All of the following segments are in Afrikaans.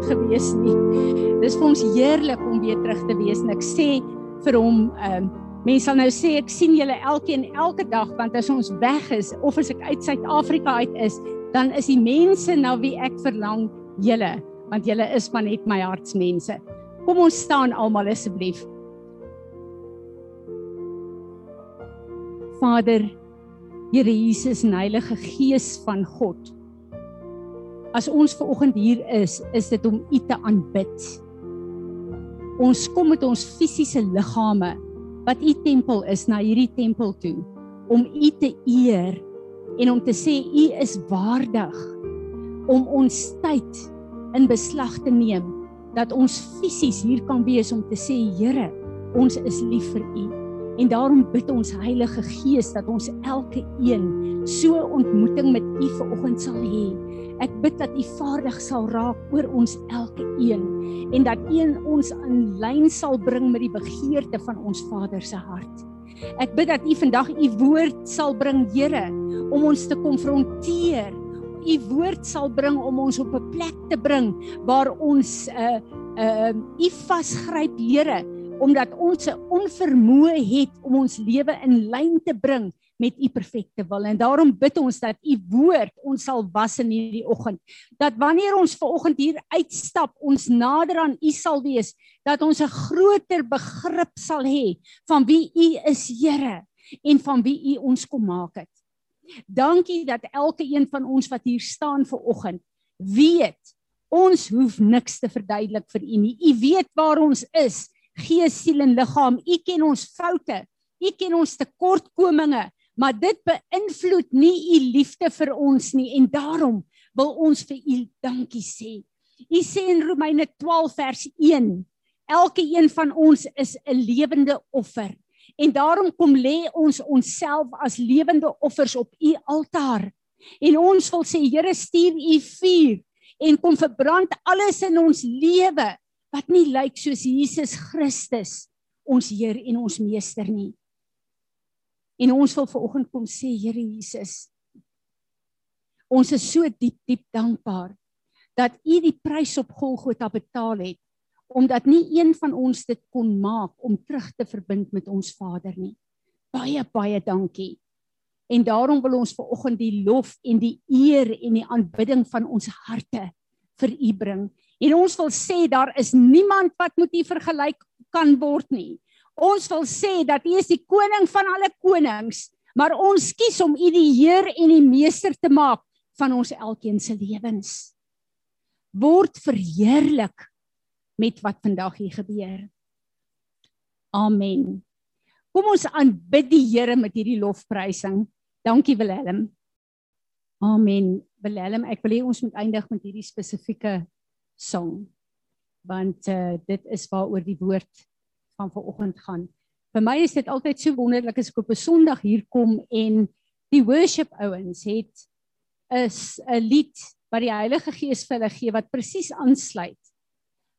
niemand gewees nie. Dis vir ons heerlik om weer terug te wees en ek sê vir hom ehm um, mense sal nou sê ek sien julle elkeen elke dag want as ons weg is of as ek uit Suid-Afrika uit is, dan is die mense na wie ek verlang julle want julle is maar net my hartsmense. Kom ons staan almal asseblief. Vader, Here Jesus en Heilige Gees van God. As ons ver oggend hier is, is dit om U te aanbid. Ons kom met ons fisiese liggame wat U tempel is na hierdie tempel toe om U te eer en om te sê U is waardig om ons tyd in beslag te neem dat ons fisies hier kan wees om te sê Here, ons is lief vir U. En daarom bid ons Heilige Gees dat ons elke een so ontmoeting met U vanoggend sal hê. Ek bid dat U vaardig sal raak oor ons elke een en dat U ons in lyn sal bring met die begeerte van ons Vader se hart. Ek bid dat U vandag U woord sal bring, Here, om ons te konfronteer u woord sal bring om ons op 'n plek te bring waar ons 'n uh, 'n uh, u vasgryp Here omdat ons 'n onvermoë het om ons lewe in lyn te bring met u perfekte wil en daarom bid ons dat u woord ons sal was in hierdie oggend dat wanneer ons ver oggend hier uitstap ons nader aan u sal wees dat ons 'n groter begrip sal hê van wie u is Here en van wie u ons kom maak het Dankie dat elke een van ons wat hier staan ver oggend weet ons hoef niks te verduidelik vir u nie. U weet waar ons is, gees, siel en liggaam. U ken ons foute. U ken ons tekortkominge, maar dit beïnvloed nie u liefde vir ons nie en daarom wil ons vir u dankie sê. U sê in Romeine 12 vers 1 Elke een van ons is 'n lewende offer En daarom kom lê ons onsself as lewende offers op u altaar. En ons wil sê Here stuur u vuur en kom verbrand alles in ons lewe wat nie lyk soos Jesus Christus ons Heer en ons meester nie. En ons wil vanoggend kom sê Here Jesus ons is so diep diep dankbaar dat u die prys op Golgotha betaal het omdat nie een van ons dit kon maak om terug te verbind met ons Vader nie. Baie baie dankie. En daarom wil ons ver oggend die lof en die eer en die aanbidding van ons harte vir U bring. En ons wil sê daar is niemand wat met U vergelyk kan word nie. Ons wil sê dat U is die koning van alle konings, maar ons kies om U die Heer en die meester te maak van ons elkeen se lewens. Word verheerlik met wat vandag hier gebeur. Amen. Kom ons aanbid die Here met hierdie lofprysing. Dankie Willem. Amen. Willem, ek wil hê ons moet eindig met hierdie spesifieke song. Want uh, dit is waaroor die woord van vanoggend gaan. Vir my is dit altyd so wonderlik as ek op 'n Sondag hier kom en die worship ouens het is 'n lied wat die Heilige Gees vir hulle gee wat presies aansluit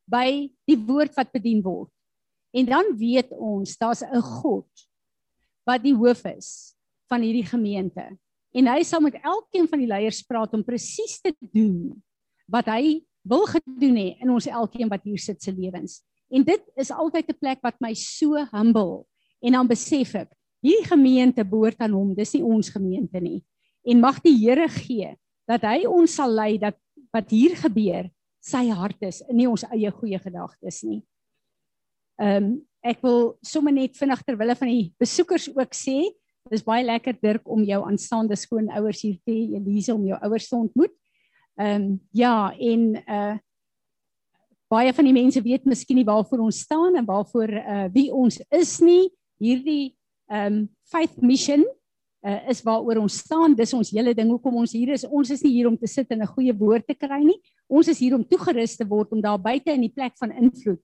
by die woord wat bedien word. En dan weet ons daar's 'n God wat die hoof is van hierdie gemeente. En hy sal met elkeen van die leiers praat om presies te doen wat hy wil gedoen hê in ons elkeen wat hier sit se lewens. En dit is altyd 'n plek wat my so humble en dan besef ek, hierdie gemeente behoort aan hom, dis nie ons gemeente nie. En mag die Here gee dat hy ons sal lei dat wat hier gebeur sy hart is nie ons eie goeie gedagtes nie. Ehm um, ek wil sommer net vinnig ter wille van die besoekers ook sê, dis baie lekker Dirk om jou aanstaande skoonouers hier te hê, Elise om jou ouers te ontmoet. Ehm um, ja, en uh baie van die mense weet miskien nie waarvoor ons staan en waarvoor uh wie ons is nie. Hierdie um, faith mission uh, is waaroor ons staan. Dis ons hele ding hoekom ons hier is. Ons is nie hier om te sit en 'n goeie woord te kry nie. Ons is hier om toegerus te word om daar buite in die plek van invloed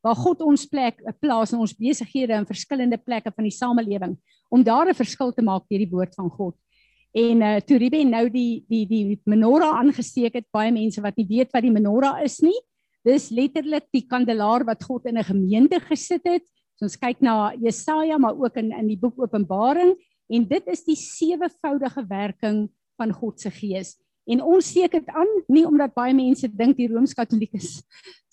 waar God ons plek 'n plaas in ons besighede in verskillende plekke van die samelewing om daar 'n verskil te maak deur die woord van God. En uh toe Ruben nou die die die menorah aangesteek het, baie mense wat nie weet wat die menorah is nie. Dis letterlik die kandelaar wat God in 'n gemeente gesit het. So ons kyk na Jesaja maar ook in in die boek Openbaring En dit is die sewevoudige werking van God se Gees. En ons steek dit aan nie omdat baie mense dink die Rooms-Katolieke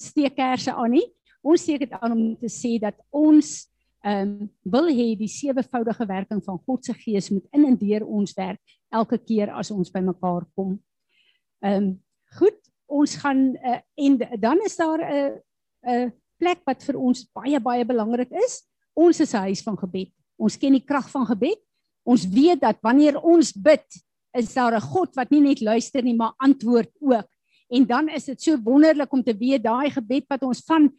steek kersse aan nie. Ons steek dit aan om te sê dat ons ehm um, wil hê die sewevoudige werking van God se Gees moet in en deur ons werk elke keer as ons bymekaar kom. Ehm um, goed, ons gaan uh, en dan is daar 'n uh, 'n uh, plek wat vir ons baie baie belangrik is. Ons is 'n huis van gebed. Ons ken die krag van gebed. Ons weet dat wanneer ons bid, is daar 'n God wat nie net luister nie, maar antwoord ook. En dan is dit so wonderlik om te weet daai gebed wat ons van 'n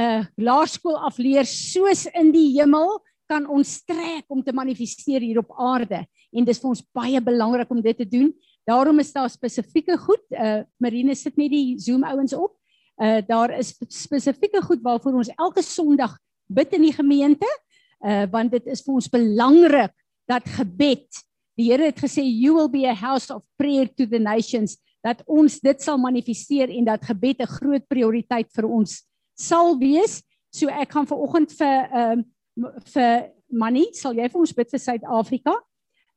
uh, laerskool af leer soos in die hemel kan ons trek om te manifesteer hier op aarde. En dis vir ons baie belangrik om dit te doen. Daarom is daar spesifieke goed. Uh Marine sit net die Zoom ouens op. Uh daar is spesifieke goed waarvoor ons elke Sondag bid in die gemeente. Uh want dit is vir ons belangrik dat gebed die Here het gesê you will be a house of prayer to the nations dat ons dit sal manifesteer en dat gebed 'n groot prioriteit vir ons sal wees. So ek gaan vanoggend vir ehm uh, vir Manny, sal jy vir ons bid vir Suid-Afrika?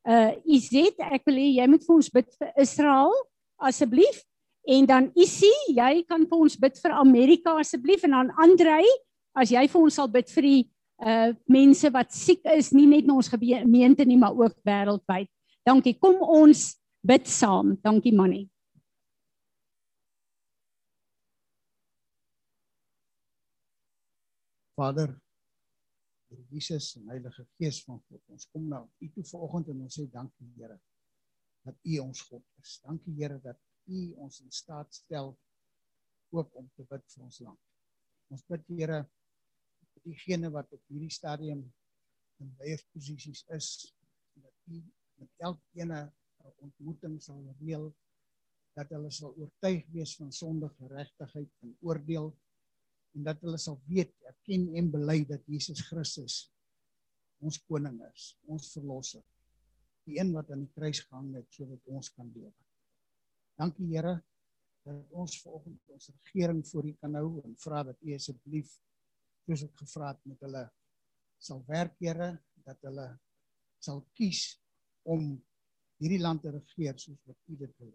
Uh Izet, ek wil hê jy moet vir ons bid vir Israel asseblief. En dan Isi, jy kan vir ons bid vir Amerika asseblief en dan Andrei, as jy vir ons sal bid vir die uh mense wat siek is nie net in ons gemeente nie maar ook wêreldwyd. Dankie. Kom ons bid saam. Dankie Manny. Vader Jesus en Heilige Gees van God. Ons kom nou U toe vanoggend en ons sê dankie Here dat U ons God is. Dankie Here dat U ons in staat stel ook om te bid vir ons land. Ons bid Here diegene wat op hierdie stadium in leiersposisies is dat u met elkeen 'n ontmoeting sal reël dat hulle sal oortuig wees van sondige geregtigheid en oordeel en dat hulle sal weet erken en bely dat Jesus Christus ons koning is, ons verlosser, die een wat aan die kruis gehang het sodat ons kan lewe. Dankie Here dat ons vanoggend ons regering voor U kan hou en vra dat U asseblief soos ek gevra het met hulle sal werk Here dat hulle sal kies om hierdie land te regeer soos wat U dit wil.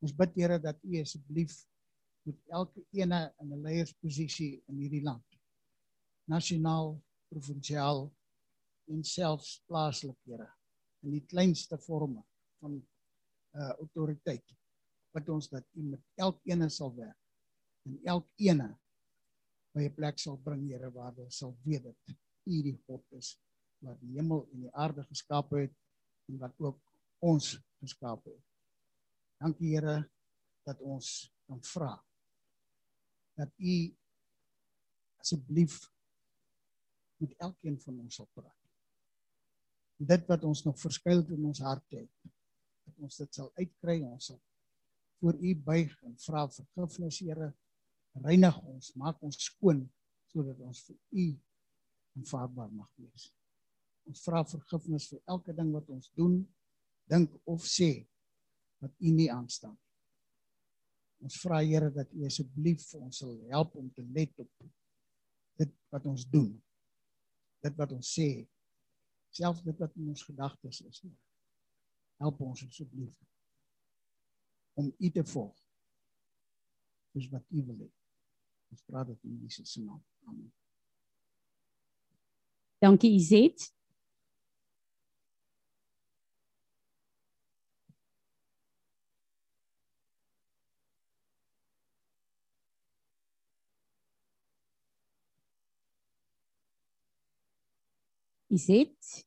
Ons bid Here dat U asseblief met elke ene in 'n leiersposisie in hierdie land nasionaal, provinsiaal en selfs plaaslik Here in die kleinste vorme van uh autoriteit wat ons dat U met elkeen sal werk en elkeen by 'n plek sal bring, Here, waar hulle sal weet dat U die God is wat die hemel en die aarde geskaap het en wat ook ons geskaap het. Dankie Here dat ons kan vra dat U asseblief met elkeen van ons sal praat. Dit wat ons nog verskuil in ons harte het, dat ons dit sal uitkry, ons sal voor U buig en vra vergifnis, Here reinig ons, maak ons skoon sodat ons vir U aanvaarbaar mag wees. Ons vra vergifnis vir elke ding wat ons doen, dink of sê wat U nie aanstaan. Ons vra Here dat U asseblief vir ons sal help om te let op dit wat ons doen. Dit wat ons sê, selfs dit wat in ons gedagtes is. Help ons asseblief om U te volg. Dis wat U wil hê. Ons vra dit in Jesus se naam. Amen. Dankie Izet. Izet.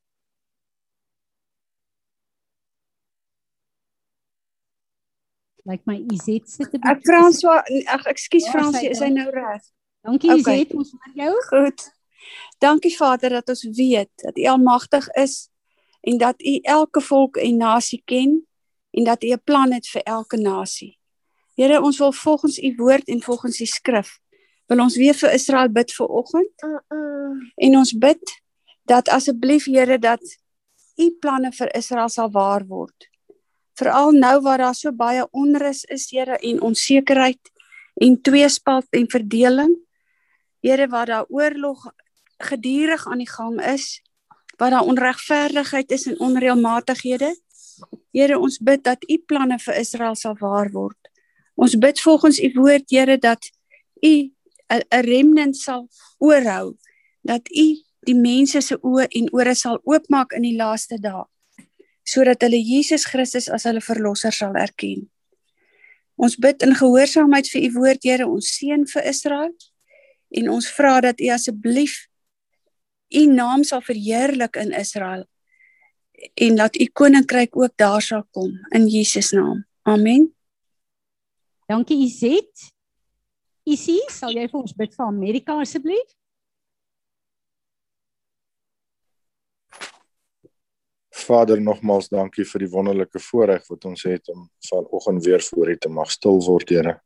Lyk like my Izet sit 'n bietjie. Ek Frans, ag ekskuus Fransie, is hy nou reg? Dankie okay. Izet, ons hoor jou. Goed. Dankie Vader dat ons weet dat U almagtig is en dat U elke volk en nasie ken en dat U 'n plan het vir elke nasie. Here, ons wil volgens U woord en volgens die skrif wil ons weer vir Israel bid vir oggend. Uh -uh. En ons bid dat asseblief Here dat U planne vir Israel sal waar word veral nou waar daar so baie onrus is, Here, en onsekerheid en tweespalt en verdeling. Here, waar daar oorlog gedurig aan die gang is, waar daar onregverdigheid is en onreëlmatighede. Here, ons bid dat u planne vir Israel sal waar word. Ons bid volgens u woord, Here, dat u 'n remnant sal oorhou, dat u die mense se oë en ore sal oopmaak in die laaste dae, sodat hulle Jesus Christus as hulle verlosser sal erken. Ons bid in gehoorsaamheid vir u woord, Here, ons seën vir Israel en ons vra dat u asseblief u naam sal verheerlik in Israel en dat u koninkryk ook daar sal kom in Jesus naam. Amen. Dankie Izet. Isie, sal jy vir ons bid vir Amerika asseblief? Vader, nogmaals dankie vir die wonderlike voorreg wat ons het om vanoggend weer voor U te mag stil word, Here.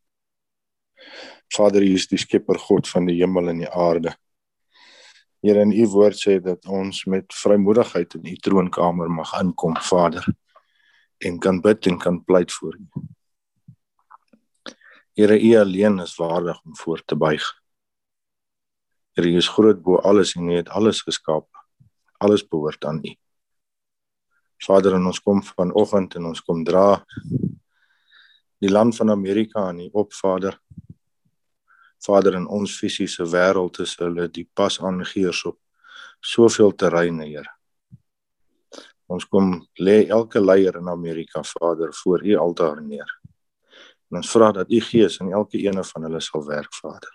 Vader, U is die skepper God van die hemel en die aarde. Here, in U woord sê dat ons met vrymoedigheid in U troonkamer mag inkom, Vader, en kan bid en kan pleit voor U. Here U alleen is waardig om voor te buig. Here U is groot bo alles en U het alles geskaap. Alles behoort aan U. Vader, ons kom vanoggend en ons kom dra die land van Amerika aan U op, Vader. Vader in ons fisiese wêreld is hulle die pas aangeheers op soveel terreine, Here. Ons kom lê elke leier in Amerika, Vader, voor U altaar neer. En ons vra dat u Gees in elke een van hulle sal werk, Vader.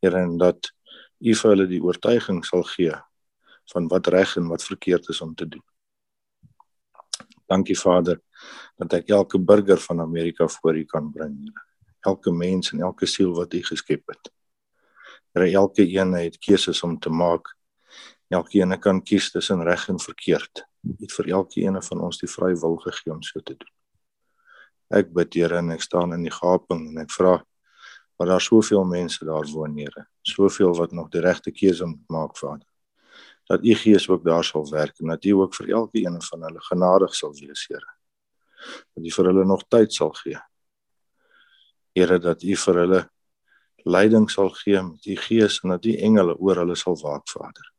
Here, en dat u vir hulle die oortuiging sal gee van wat reg en wat verkeerd is om te doen. Dankie Vader dat ek elke burger van Amerika voor u kan bring. Elke mens en elke siel wat u geskep het. Here, elke een het keuses om te maak. Elke een kan kies tussen reg en verkeerd. U het vir elke een van ons die vrye wil gegee om so te doen. Ek bid Here en ek staan in die gaping en ek vra want daar soveel mense daar woon Here. Soveel wat nog die regte keuse moet maak Vader. Dat U Gees ook daar sal werk en dat U ook vir elke een van hulle genadig sal wees Here. Dat U vir hulle nog tyd sal gee. Here dat U vir hulle leiding sal gee met U Gees en dat U engele oor hulle sal waak Vader.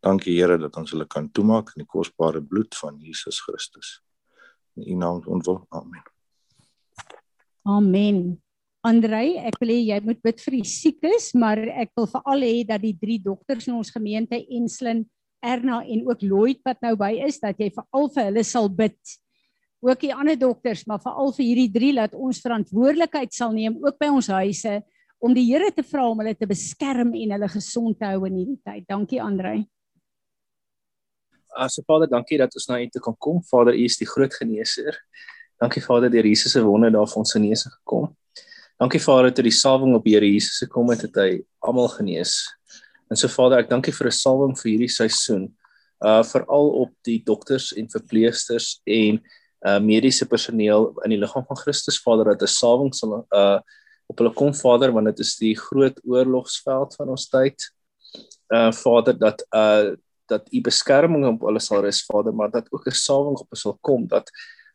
Dankie Here dat ons hulle kan toemaak in die kosbare bloed van Jesus Christus in u naam ontwil. Amen. Amen. Andrei, ek wil hê jy moet bid vir die siekes, maar ek wil veral hê dat die drie dokters in ons gemeente Enslin, Erna en ook Lloyd wat nou by is, dat jy veral vir hulle sal bid. Ook die ander dokters, maar veral vir hierdie drie dat ons verantwoordelikheid sal neem ook by ons huise om die Here te vra om hulle te beskerm en hulle gesond te hou in hierdie tyd. Dankie Andrei. Ase Vader, dankie dat ons na U toe kan kom. Vader, U is die groot geneeser. Dankie Vader, deur Jesus se wonde daar vir ons genesing gekom. Dankie Vader dat die salwing op Here Jesus se kom het dat hy almal genees. En so Vader, ek dankie vir 'n salwing vir hierdie seisoen. Uh veral op die dokters en verpleegsters en uh mediese personeel in die liggaam van Christus Vader dat 'n salwing sal uh op hulle kom Vader want dit is die groot oorlogsveld van ons tyd. Uh Vader dat uh dat u beskerming op hulle sal rus Vader, maar dat ook 'n salwing op hulle sal kom dat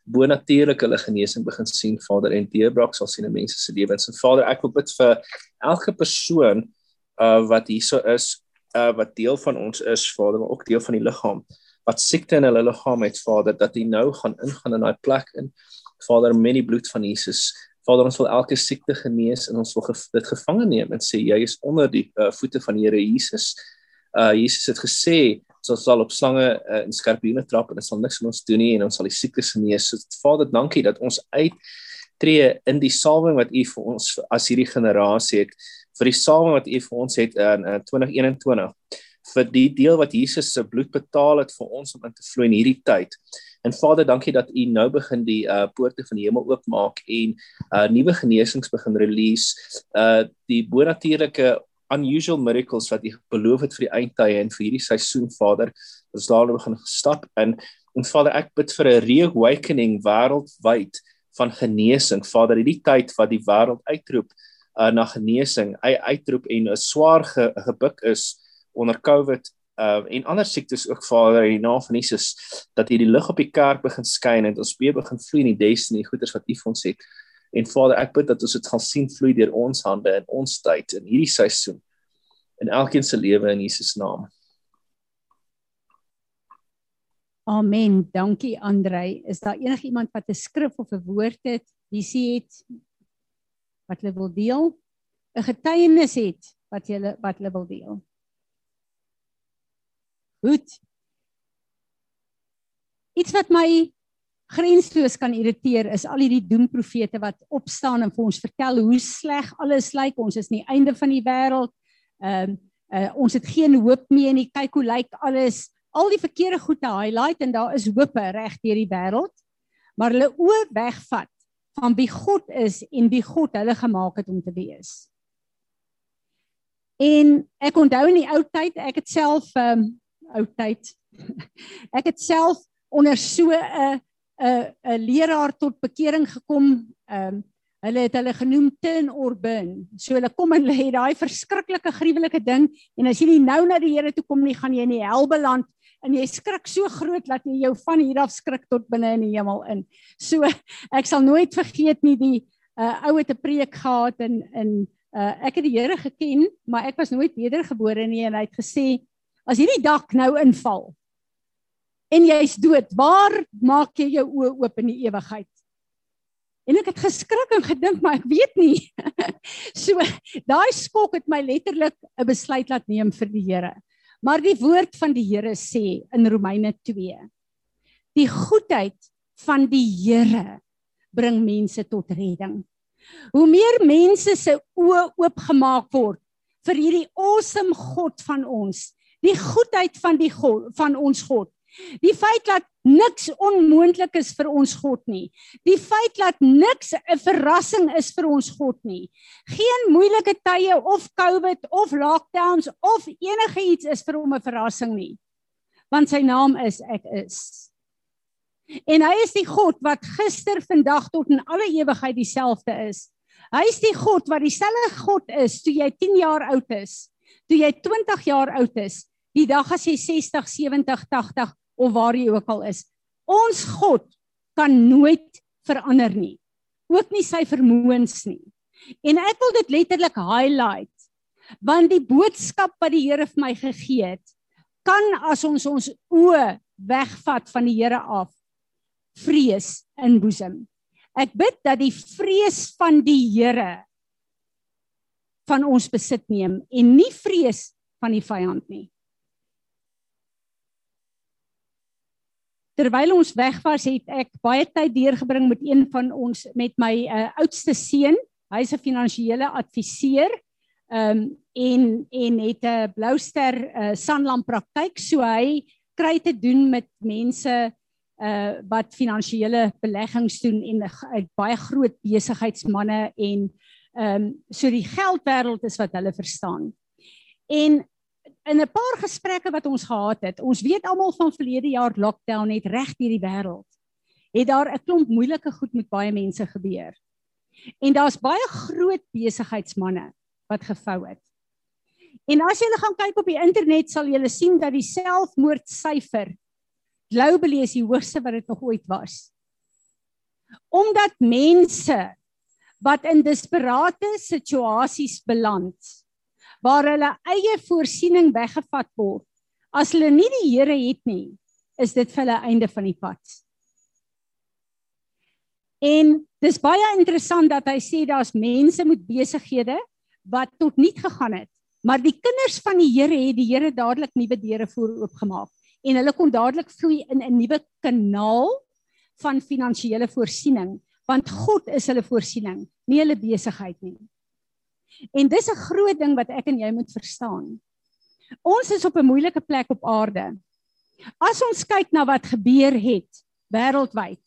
bonatuurlik hulle genesing begin sien Vader en deurbraak sal sien in mense se lewens. En Vader, ek wil bid vir elke persoon uh wat hierso is, uh wat deel van ons is Vader, maar ook deel van die liggaam wat siekte in hulle liggaam het Vader, dat hy nou gaan ingaan in daai plek in Vader met die bloed van Jesus. Vader, ons wil elke siekte genees en ons wil ge dit gevange neem en sê jy is onder die uh, voete van die Here Jesus uh Jesus het gesê ons sal op slange uh, en skorpioene trap en dit sal niks aan ons doen nie en ons sal die siektes genees. So Vader, dankie dat ons uit tree in die salwing wat U vir ons as hierdie generasie het vir die salwing wat U vir ons het in, in 2021 vir die deel wat Jesus se bloed betaal het vir ons om in te vloei in hierdie tyd. En Vader, dankie dat U nou begin die uh poorte van die hemel oopmaak en uh nuwe genesings begin release. Uh die bonatuurlike unusual miracles wat U beloof het vir die eindtye en vir hierdie seisoen Vader. Ons daaroor begin gestap in en Vader ek bid vir 'n reawakening wêreldwyd van genesing. Vader, hierdie tyd wat die wêreld uitroep uh, na genesing, hy uitroep en 'n swaar ge, gebuk is onder COVID uh, en ander siektes ook Vader in die naam van Jesus dat hierdie lig op die kerk begin skyn en ons weer begin vloei in die destiny goeders wat U vir ons het. En Vader, ek bid dat ons dit gaan sien vloei deur ons hande in ons tyd in hierdie seisoen in elkeen se lewe in Jesus naam. Amen. Dankie Andrei. Is daar enigiemand wat 'n skrif of 'n woord het, sê het wat hulle wil deel? 'n Getuienis het wat jy wat hulle wil deel. Goed. Iets wat my grensloos kan irriteer is al hierdie doemprofete wat opstaan en vir ons vertel hoe sleg alles lyk. Ons is nie einde van die wêreld. Ehm uh, uh, ons het geen hoop meer nie. Kyk hoe lyk alles. Al die verkeerde goed te highlight en daar is hoop reg deur die wêreld. Maar hulle oë wegvat van wie God is en wie God hulle gemaak het om te wees. En ek onthou in die ou tyd, ek het self ehm um, ou tyd. ek het self onder so 'n 'n 'n leraar tot bekering gekom. Ehm um, hulle het hulle genoem Tin Orban. So hulle kom en lê daai verskriklike gruwelike ding en as jy nie nou na die Here toe kom nie, gaan jy in die hel beland en jy skrik so groot dat jy jou van hier af skrik tot binne in die hemel in. So ek sal nooit vergeet nie die uh, ou het 'n preek gehad en in uh, ek het die Here geken, maar ek was nooit wedergebore nie en hy het gesê as hierdie dak nou inval en jy's dood. Waar maak jy jou oë oop in die ewigheid? En ek het geskrik en gedink, maar ek weet nie. so daai skok het my letterlik 'n besluit laat neem vir die Here. Maar die woord van die Here sê in Romeine 2: Die goedheid van die Here bring mense tot redding. Hoe meer mense se oë oopgemaak word vir hierdie awesome God van ons, die goedheid van die God van ons God, Die feit dat niks onmoontlik is vir ons God nie. Die feit dat niks 'n verrassing is vir ons God nie. Geen moeilike tye of COVID of lockdowns of enige iets is vir hom 'n verrassing nie. Want sy naam is ek is. En hy is die God wat gister, vandag tot in alle ewigheid dieselfde is. Hy is die God wat dieselfde God is toe jy 10 jaar oud is, toe jy 20 jaar oud is, die dag as jy 60, 70, 80 of waar jy ook al is. Ons God kan nooit verander nie. Ook nie sy vermoëns nie. En ek wil dit letterlik highlight want die boodskap wat die Here vir my gegee het kan as ons ons oë wegvat van die Here af vrees in boesem. Ek bid dat die vrees van die Here van ons besit neem en nie vrees van die vyand nie. Terwyl ons weg was het ek baie tyd deurgebring met een van ons met my uh, oudste seun. Hy's 'n finansiële adviseur um, en en het 'n blouster uh, sanlam praktyk. So hy kry te doen met mense uh, wat finansiële beleggings doen en uh, baie groot besigheidsmande en ehm um, so die geldwêreld is wat hulle verstaan. En in 'n paar gesprekke wat ons gehad het, ons weet almal van verlede jaar lockdown het reg deur die wêreld. Het daar 'n klomp moeilike goed met baie mense gebeur. En daar's baie groot besigheidsmande wat gevou het. En as jy gaan kyk op die internet sal jy sien dat die selfmoordsyfer globally is die hoogste wat dit nog ooit was. Omdat mense wat in desperate situasies beland waar hulle eie voorsiening weggevat word. As hulle nie die Here het nie, is dit vir hulle einde van die pad. En dis baie interessant dat hy sê daar's mense met besighede wat tot niet gegaan het, maar die kinders van die Here het die Here dadelik nuwe deure voor oopgemaak en hulle kon dadelik vloei in 'n nuwe kanaal van finansiële voorsiening want God is hulle voorsiening, nie hulle besigheid nie. En dis 'n groot ding wat ek en jy moet verstaan. Ons is op 'n moeilike plek op aarde. As ons kyk na wat gebeur het wêreldwyd,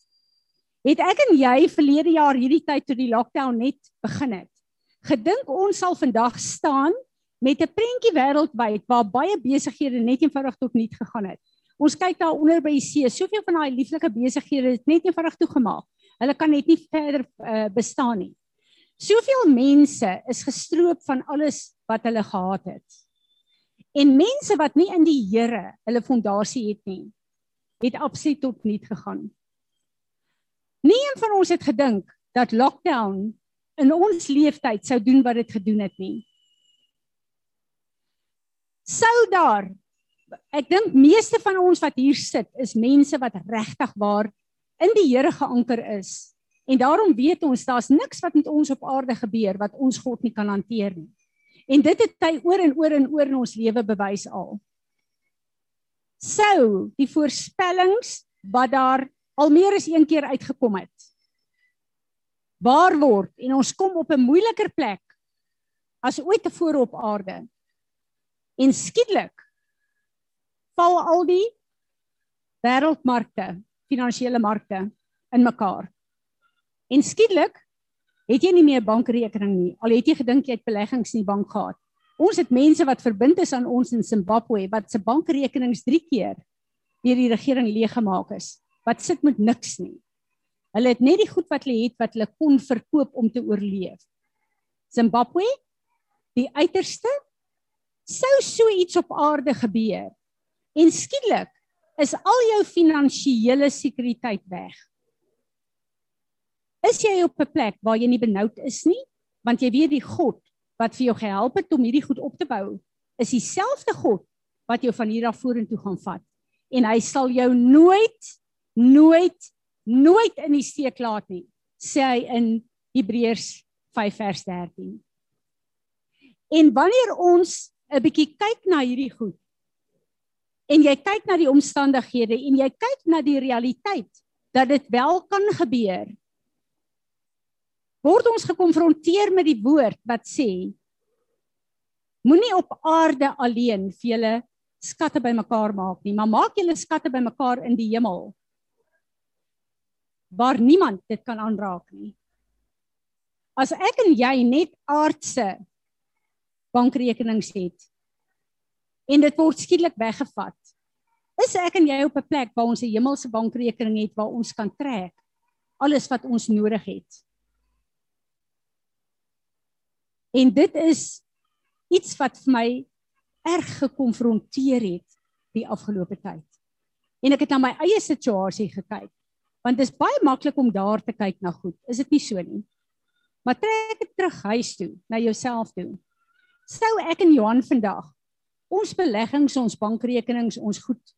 het ek en jy verlede jaar hierdie tyd toe die lockdown net begin het, gedink ons sal vandag staan met 'n prentjie wêreldwyd waar baie besighede net eenvoudig tot niet gegaan het. Ons kyk daar onder by die see, soveel van daai lieflike besighede het net eenvoudig toegemaak. Hulle kan net nie verder uh, bestaan nie. Soveel mense is gestroop van alles wat hulle gehad het. En mense wat nie in die Here hulle fondasie het nie, het absoluut tot niet gegaan. Nie een van ons het gedink dat lockdown in ons leeftyd sou doen wat dit gedoen het nie. Sou daar ek dink meeste van ons wat hier sit is mense wat regtig waar in die Here geanker is. En daarom weet ons daar's niks wat met ons op aarde gebeur wat ons God nie kan hanteer nie. En dit het hy oor en oor en oor in ons lewe bewys al. Sou die voorspellings wat daar al meer as een keer uitgekom het waar word en ons kom op 'n moeiliker plek as ooit tevore op aarde. En skielik val al die wêreldmarkte, finansiële markte in mekaar. En skielik het jy nie meer 'n bankrekening nie. Al het jy gedink jy het beleggings in die bank gehad. Ons het mense wat verbind is aan ons in Zimbabwe wat se bankrekenings 3 keer deur die regering leeggemaak is. Wat sit met niks nie. Hulle het net die goed wat hulle het wat hulle kon verkoop om te oorleef. Zimbabwe, die uiterste sou so iets op aarde gebeur. En skielik is al jou finansiële sekuriteit weg. Is jy op 'n plek waar jy nie benoud is nie, want jy weet die God wat vir jou gehelp het om hierdie goed op te bou, is dieselfde God wat jou van hier af vorentoe gaan vat en hy sal jou nooit nooit nooit in die steek laat nie, sê hy in Hebreërs 5 vers 13. En wanneer ons 'n bietjie kyk na hierdie goed en jy kyk na die omstandighede en jy kyk na die realiteit dat dit wel kan gebeur word ons gekonfronteer met die woord wat sê moenie op aarde alleen vir julle skatte bymekaar maak nie, maar maak julle skatte bymekaar in die hemel waar niemand dit kan aanraak nie. As ek en jy net aardse bankrekenings het en dit word skielik weggevat, is ek en jy op 'n plek waar ons 'n hemelse bankrekening het waar ons kan trek alles wat ons nodig het. En dit is iets wat vir my erg gekonfronteer het die afgelope tyd. En ek het na my eie situasie gekyk. Want dit is baie maklik om daar te kyk na goed. Is dit nie so nie? Maar trek dit terug huis toe, na jouself toe. Sou ek en Johan vandag ons beleggings, ons bankrekenings, ons goed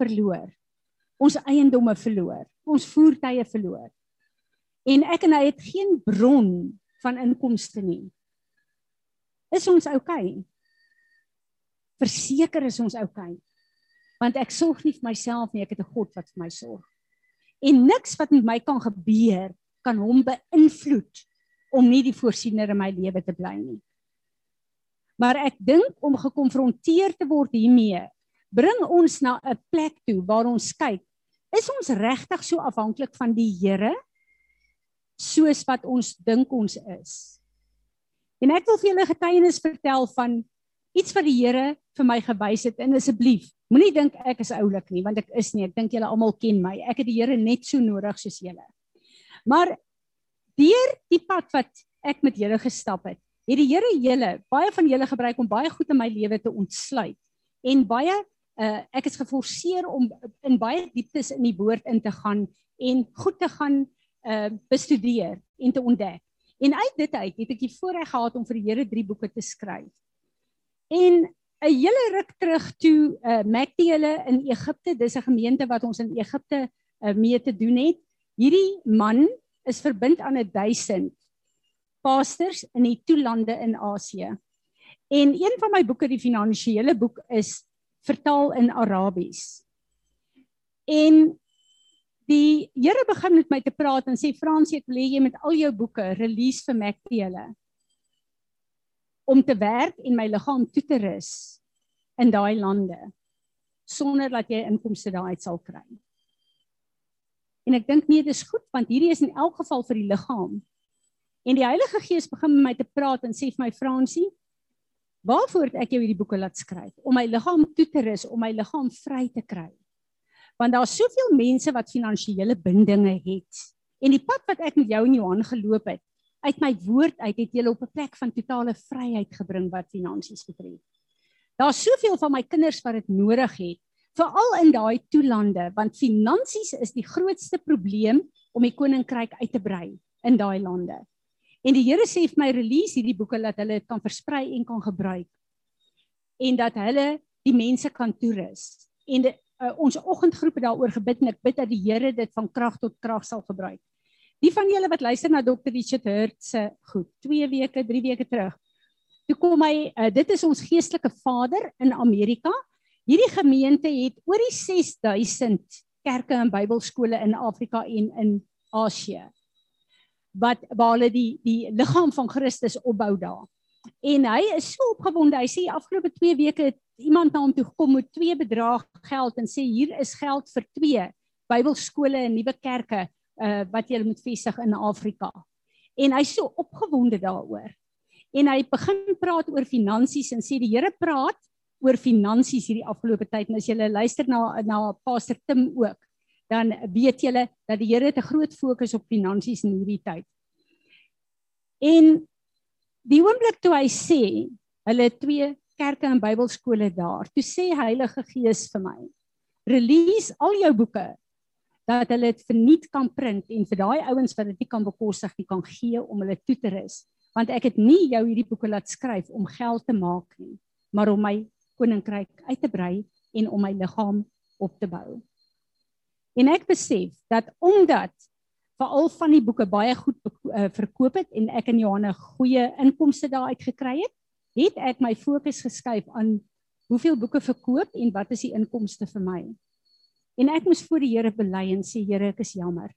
verloor. Ons eiendomme verloor, ons voertuie verloor. En ek en hy het geen bron van inkomste nie. Is ons oukei? Okay? Verseker is ons oukei. Okay. Want ek sorg nie vir myself nie, ek het 'n God wat vir my sorg. En niks wat met my kan gebeur kan hom beïnvloed om nie die voorsiener in my lewe te bly nie. Maar ek dink om gekonfronteer te word hiermee, bring ons na 'n plek toe waar ons kyk, is ons regtig so afhanklik van die Here soos wat ons dink ons is? En ek wil vir julle getuienis vertel van iets wat die Here vir my gewys het. En asseblief moenie dink ek is oulik nie want ek is nie. Ek dink julle almal ken my. Ek het die Here net so nodig soos julle. Maar deur die pad wat ek met julle gestap het het die Here julle baie van julle gebruik om baie goed in my lewe te ontsluit. En baie uh, ek is geforseer om in baie dieptes in die woord in te gaan en goed te gaan uh, bestudeer en te ontdek En uit dit uit het ek die voorreg gehad om vir die Here drie boeke te skryf. En 'n hele ruk terug toe uh Mactiele in Egipte, dis 'n gemeente wat ons in Egipte uh, mee te doen het. Hierdie man is verbind aan 'n 1000 pastors in die toelande in Asië. En een van my boeke, die finansiële boek, is vertaal in Arabies. En die Here begin met my te praat en sê Fransie ek wil hê jy met al jou boeke release vir Mactiele om te werk en my liggaam toe te rus in daai lande sonder dat jy inkomste daaruit sal kry. En ek dink nee, dis goed want hierdie is in elk geval vir die liggaam. En die Heilige Gees begin met my te praat en sê vir my Fransie, waarvoor het ek jou hierdie boeke laat skryf? Om my liggaam toe te rus, om my liggaam vry te kry want daar's soveel mense wat finansiële bindinge het. En die pad wat ek met jou en Johan geloop het, uit my woord uit het julle op 'n plek van totale vryheid gebring wat finansies betref. Daar's soveel van my kinders wat dit nodig het, veral in daai toelande, want finansies is die grootste probleem om die koninkryk uit te brei in daai lande. En die Here sê vir my release hierdie boeke dat hulle dit kan versprei en kan gebruik. En dat hulle die mense kan toerus. En de, uh, ons oggendgroep het daaroor gebid en ek bid dat die Here dit van krag tot krag sal gebruik. Die van julle wat luister na Dr. Richard Hurt se goed, 2 weke, 3 weke terug. Toe kom hy, uh, dit is ons geestelike vader in Amerika. Hierdie gemeente het oor die 6000 kerke en Bybelskole in Afrika en in Asië. Wat waar hulle die die liggaam van Christus opbou daar. En hy is so opgewonde. Hy sê afgelope 2 weke het iemand na hom toe gekom met twee bedrag geld en sê hier is geld vir twee Bybelskole en nuwe kerke uh wat jy moet vestig in Afrika. En hy's so opgewonde daaroor. En hy begin praat oor finansies en sê die Here praat oor finansies hierdie afgelope tyd en as jy luister na na Pastor Tim ook, dan weet jy dat die Here 'n groot fokus op finansies in hierdie tyd. En die oomblik toe hy sê hulle twee kerke en Bybelskole daar, toe sê Heilige Gees vir my, release al jou boeke dat hulle dit verniet kan print en vir daai ouens wat dit nie kan bekostig nie kan gee om hulle toe te rus. Want ek het nie jou hierdie boeke laat skryf om geld te maak nie maar om my koninkryk uit te brei en om my liggaam op te bou. En ek besef dat omdat veral van die boeke baie goed uh, verkoop het en ek in Johanne goeie inkomste daaruit gekry het het ek my fokus geskuif aan hoeveel boeke verkoop en wat is die inkomste vir my En ek moes voor die Here bely en sê Here, ek is jammer.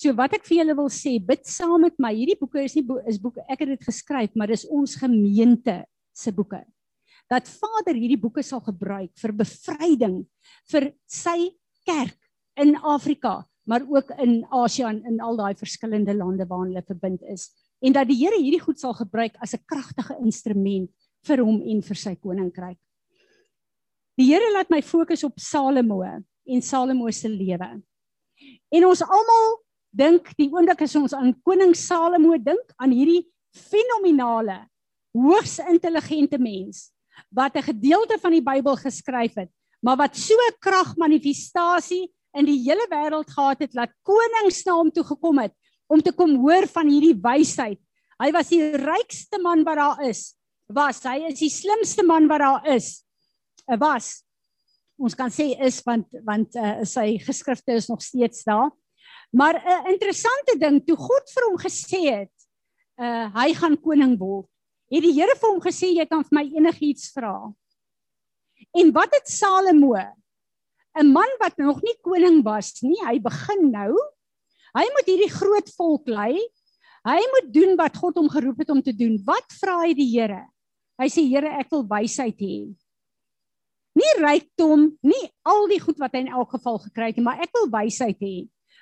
So wat ek vir julle wil sê, bid saam met my. Hierdie boeke is nie bo is boeke ek het dit geskryf, maar dis ons gemeente se boeke. Dat Vader hierdie boeke sal gebruik vir bevryding vir sy kerk in Afrika, maar ook in Asië en in al daai verskillende lande waarin hulle verbind is. En dat die Here hierdie goed sal gebruik as 'n kragtige instrument vir hom en vir sy koninkryk. Die Here laat my fokus op Salomo en Salomo se lewe. En ons almal dink die oomblik as ons aan koning Salomo dink aan hierdie fenominale hoogs intelligente mens wat 'n gedeelte van die Bybel geskryf het, maar wat so 'n kragmanifestasie in die hele wêreld gehad het dat konings na hom toe gekom het om te kom hoor van hierdie wysheid. Hy was die rykste man wat daar is. Was hy is die slimste man wat daar is. Was ons kan sê is want want uh, sy geskrifte is nog steeds daar. Maar 'n uh, interessante ding, toe God vir hom gesê het, uh hy gaan koning word, het die Here vir hom gesê jy kan vir my enigiets vra. En wat het Salomo? 'n Man wat nog nie koning was nie, hy begin nou. Hy moet hierdie groot volk lei. Hy moet doen wat God hom geroep het om te doen. Wat vra hy die Here? Hy sê Here, ek wil wysheid hê nie rykdom, nie al die goed wat hy in elk geval gekry het nie, maar ek wil wysheid hê.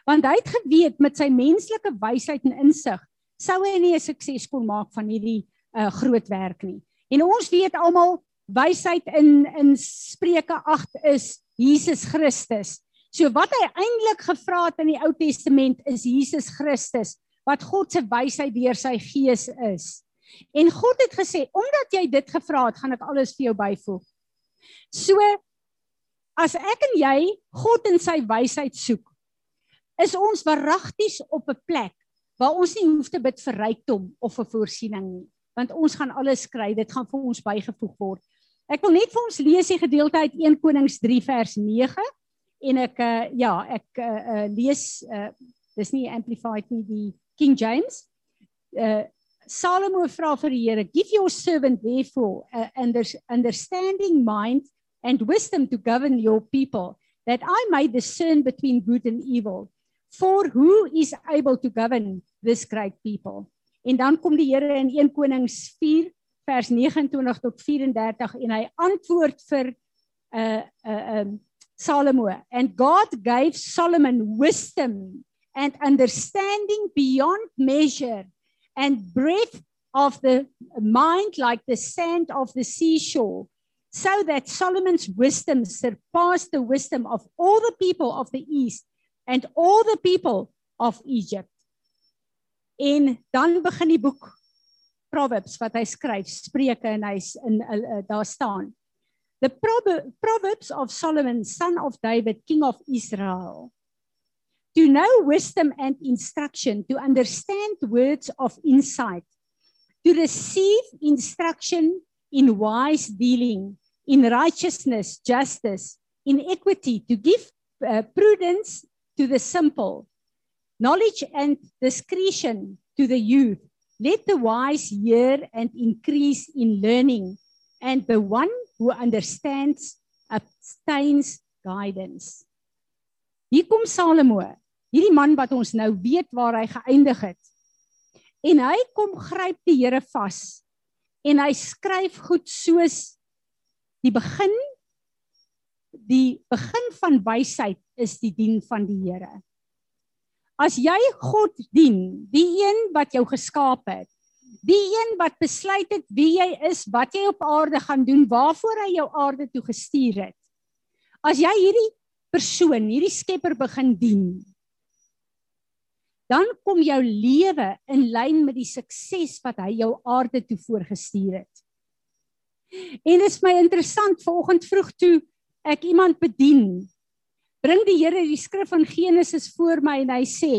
Want hy het geweet met sy menslike wysheid en insig sou hy nie 'n sukses kon maak van hierdie uh, groot werk nie. En ons weet almal wysheid in in Spreuke 8 is Jesus Christus. So wat hy eintlik gevra het in die Ou Testament is Jesus Christus wat God se wysheid deur sy gees is. En God het gesê omdat jy dit gevra het, gaan ek alles vir jou byvoeg. So as ek en jy God in sy wysheid soek, is ons waaragties op 'n plek waar ons nie hoef te bid vir rykdom of vir voorsiening nie, want ons gaan alles kry, dit gaan vir ons bygevoeg word. Ek wil net vir ons lees die gedeelte uit 1 Konings 3 vers 9 en ek uh, ja, ek uh, uh, lees uh, dis nie amplified nie die King James. Uh, Salomo vra vir die Here, "Give your servant therefore a understanding mind and wisdom to govern your people, that I may discern between good and evil. For who is able to govern this great people? En dan kom die Here in 1 Konings 4 vers 29 tot 34 en hy antwoord vir uh uh um Salomo and God gave Solomon wisdom and understanding beyond measure and breadth of the mind like the sand of the seashore so that Solomon's wisdom surpassed the wisdom of all the people of the east and all the people of Egypt. En dan begin die boek Proverbs wat hy skryf, Spreuke en hy's in uh, daar staan. The Proverbs of Solomon, son of David, king of Israel. To know wisdom and instruction, to understand words of insight, to receive instruction in wise dealing, in righteousness, justice, in equity, to give uh, prudence to the simple, knowledge and discretion to the youth. Let the wise hear and increase in learning, and the one who understands abstains guidance. Hier kom Salomo, hierdie man wat ons nou weet waar hy geëindig het. En hy kom gryp die Here vas en hy skryf goed soos die begin die begin van wysheid is die dien van die Here. As jy God dien, die een wat jou geskaap het, die een wat besluit het wie jy is, wat jy op aarde gaan doen, waarvoor hy jou aarde toe gestuur het. As jy hierdie persoon, hierdie Skepper begin dien, dan kom jou lewe in lyn met die sukses wat hy jou aarde toe voorgestuur het. En dit is my interessant vanoggend vroeg toe ek iemand bedien. Bring die Here die skrif van Genesis voor my en hy sê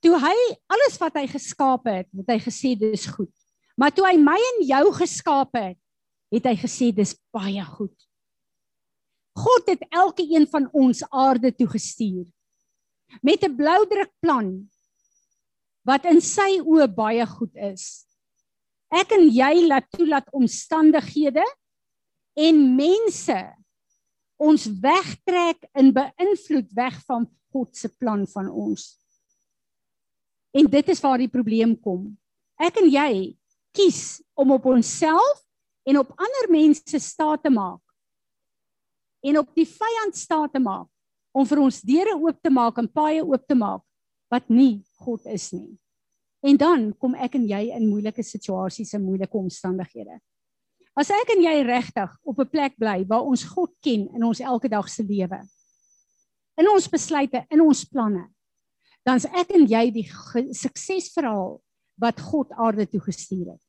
toe hy alles wat hy geskaap het, het hy gesê dis goed. Maar toe hy my en jou geskaap het, het hy gesê dis baie goed. God het elke een van ons aarde toe gestuur met 'n bloudruk plan wat in sy oë baie goed is. Ek en jy laat toelaat omstandighede en mense ons wegtrek en beïnvloed weg van God se plan van ons. En dit is waar die probleem kom. Ek en jy kies om op onsself en op ander mense staat te maak. En op die vyand staat te maak om vir ons deure oop te maak en paaie oop te maak wat nie God is nie. En dan kom ek en jy in moeilike situasies en moeilike omstandighede. As ek en jy regtig op 'n plek bly waar ons God ken in ons elke dag se lewe. In ons besluite, in ons planne, dan's ek en jy die suksesverhaal wat God aarde toe gestuur het.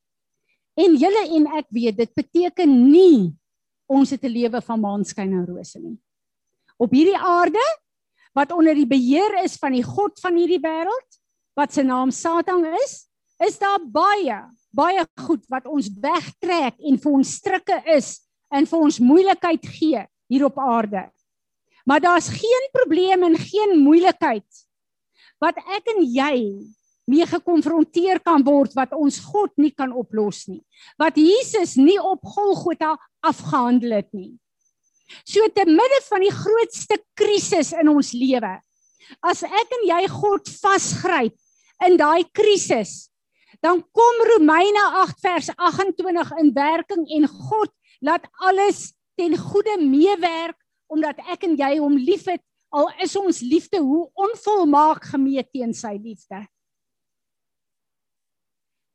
En julle en ek weet dit beteken nie ons het 'n lewe van maanskyn en rose nie. Op hierdie aarde wat onder die beheer is van die god van hierdie wêreld wat se naam Satan is, is daar baie baie goed wat ons wegtrek en vir ons strikke is en vir ons moeilikheid gee hier op aarde. Maar daar's geen probleem en geen moeilikheid wat ek en jy mee gekonfronteer kan word wat ons God nie kan oplos nie. Wat Jesus nie op Golgotha afgehandel het nie. So te midde van die grootste krisis in ons lewe, as ek en jy God vasgryp in daai krisis, dan kom Romeine 8 vers 28 in werking en God laat alles ten goeie meewerk omdat ek en jy hom liefhet al is ons liefde hoe onvolmaak gemeet teen sy liefde.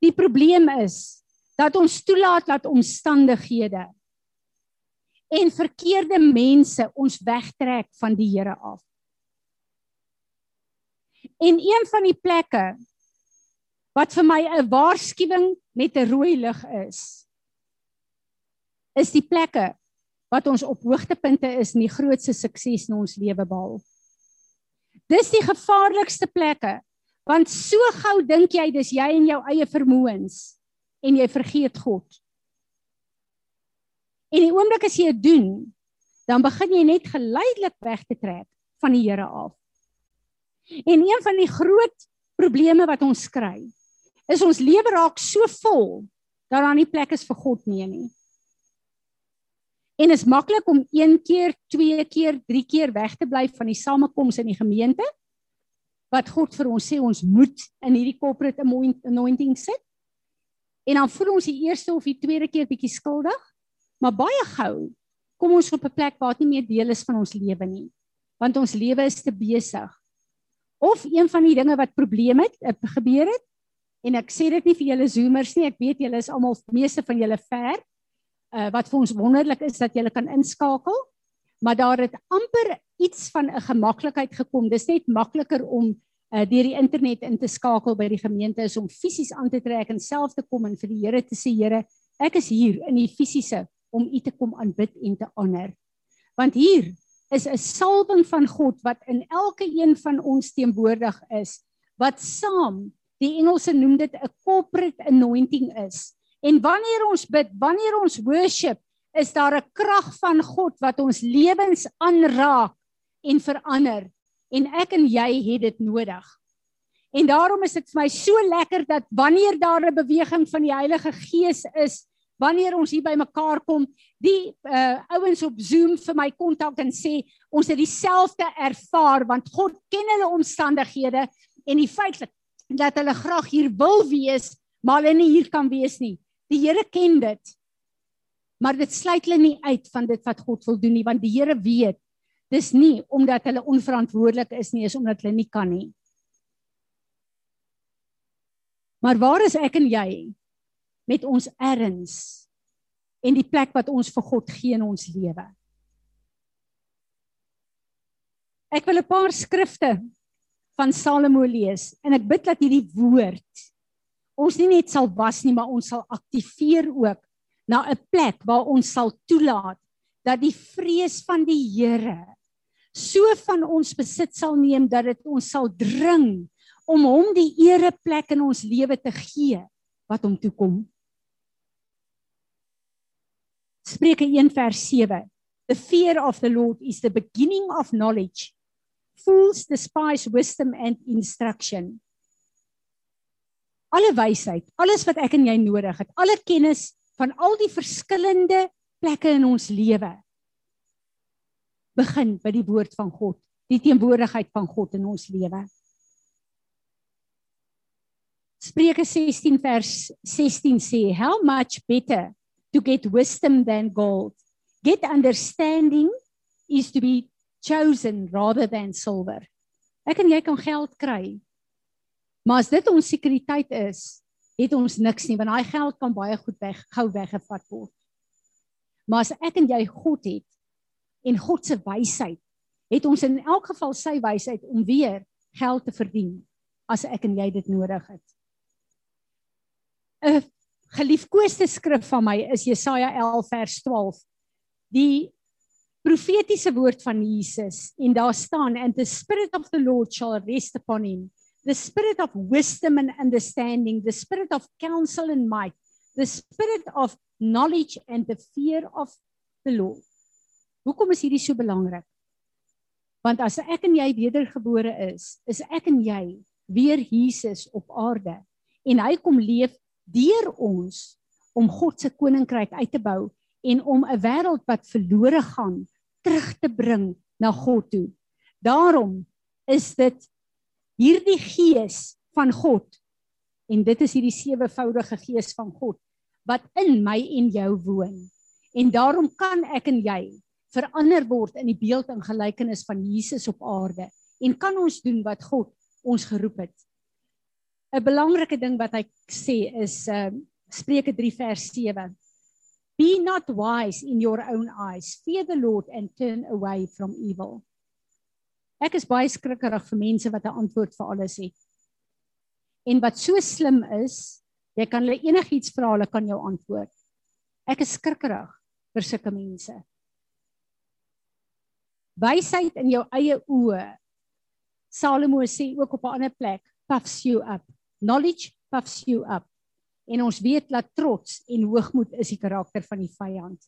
Die probleem is dat ons toelaat dat omstandighede en verkeerde mense ons wegtrek van die Here af. En een van die plekke wat vir my 'n waarskuwing met 'n rooi lig is, is die plekke wat ons op hoogtepunte is en die grootste sukses in ons lewe behaal. Dis die gevaarlikste plekke want so gou dink jy dis jy en jou eie vermoëns en jy vergeet God. En die oomblik as jy dit doen, dan begin jy net geleidelik weg te trek van die Here af. En een van die groot probleme wat ons kry, is ons lewe raak so vol dat daar nie plek is vir God nie nie. En is maklik om een keer, twee keer, drie keer weg te bly van die samekoms in die gemeente wat God vir ons sê ons moet in hierdie corporate anointing sit. En dan voel ons die eerste of die tweede keer bietjie skuldig, maar baie gou kom ons op 'n plek waar dit nie meer deel is van ons lewe nie, want ons lewe is te besig of een van die dinge wat probleme het eh, gebeur het en ek sê dit nie vir julle zoomers nie ek weet julle is almal meeste van julle ver uh, wat vir ons wonderlik is dat julle kan inskakel maar daar het amper iets van 'n gemaklikheid gekom. Dis net makliker om uh, deur die internet in te skakel by die gemeente is om fisies aan te trek en self te kom en vir die Here te sê Here ek is hier in die fisiese om u te kom aanbid en te honor want hier is 'n salwing van God wat in elke een van ons teenwoordig is wat saam die Engelse noem dit 'n corporate anointing is en wanneer ons bid wanneer ons worship is daar 'n krag van God wat ons lewens aanraak en verander en ek en jy het dit nodig. En daarom is dit vir my so lekker dat wanneer daar 'n beweging van die Heilige Gees is, wanneer ons hier by mekaar kom, die uh ouens op Zoom vir my kontak en sê ons het dieselfde ervaar want God ken hulle omstandighede en die feit dat hulle graag hier wil wees, maar hulle nie hier kan wees nie. Die Here ken dit. Maar dit sluit hulle nie uit van dit wat God wil doen nie, want die Here weet dis nie omdat hulle onverantwoordelik is nie, is omdat hulle nie kan nie. Maar waar is ek en jy met ons erns en die plek wat ons vir God gee in ons lewe? Ek wil 'n paar skrifte van Salomo lees en ek bid dat hierdie woord ons nie net sal was nie, maar ons sal aktiveer ook na 'n plek waar ons sal toelaat dat die vrees van die Here so van ons besit sal neem dat dit ons sal dring om hom die ereplek in ons lewe te gee wat hom toekom. Spreuke 1 vers 7. The fear of the Lord is the beginning of knowledge. Fools despise wisdom and instruction alle wysheid, alles wat ek en jy nodig het, alle kennis van al die verskillende plekke in ons lewe begin by die woord van God, die teenwoordigheid van God in ons lewe. Spreuke 16 vers 16 sê, "How much better to get wisdom than gold? Get understanding is to be chosen rather than silver." Ek en jy kan geld kry, Maar as dit ons sekuriteit is, het ons niks nie want daai geld kan baie goed weg gou weggevat word. Maar as ek en jy God het en God se wysheid, het ons in elk geval sy wysheid om weer geld te verdien as ek en jy dit nodig het. 'n Geliefkoeste skrif van my is Jesaja 11 vers 12. Die profetiese woord van Jesus en daar staan and the spirit of the Lord shall rest upon him the spirit of wisdom and understanding, the spirit of counsel and might, the spirit of knowledge and the fear of the Lord. Hoekom is hierdie so belangrik? Want as ek en jy wedergebore is, is ek en jy weer Jesus op aarde en hy kom leef deur ons om God se koninkryk uit te bou en om 'n wêreld wat verlore gaan terug te bring na God toe. Daarom is dit hierdie gees van God en dit is hierdie sewevoudige gees van God wat in my en jou woon. En daarom kan ek en jy verander word in die beeld en gelykenis van Jesus op aarde en kan ons doen wat God ons geroep het. 'n Belangrike ding wat hy sê is uh Spreuke 3 vers 7. Be not wise in your own eyes. Fear the Lord and turn away from evil. Ek is baie skrikkerig vir mense wat 'n antwoord vir alles het. En wat so slim is, jy kan hulle enigiets vra, hulle kan jou antwoord. Ek is skrikkerig vir sulke mense. Wysheid in jou eie oë. Salomo sê ook op 'n ander plek, puffs you up. Knowledge puffs you up. En ons weet dat trots en hoogmoed is die karakter van die vyand.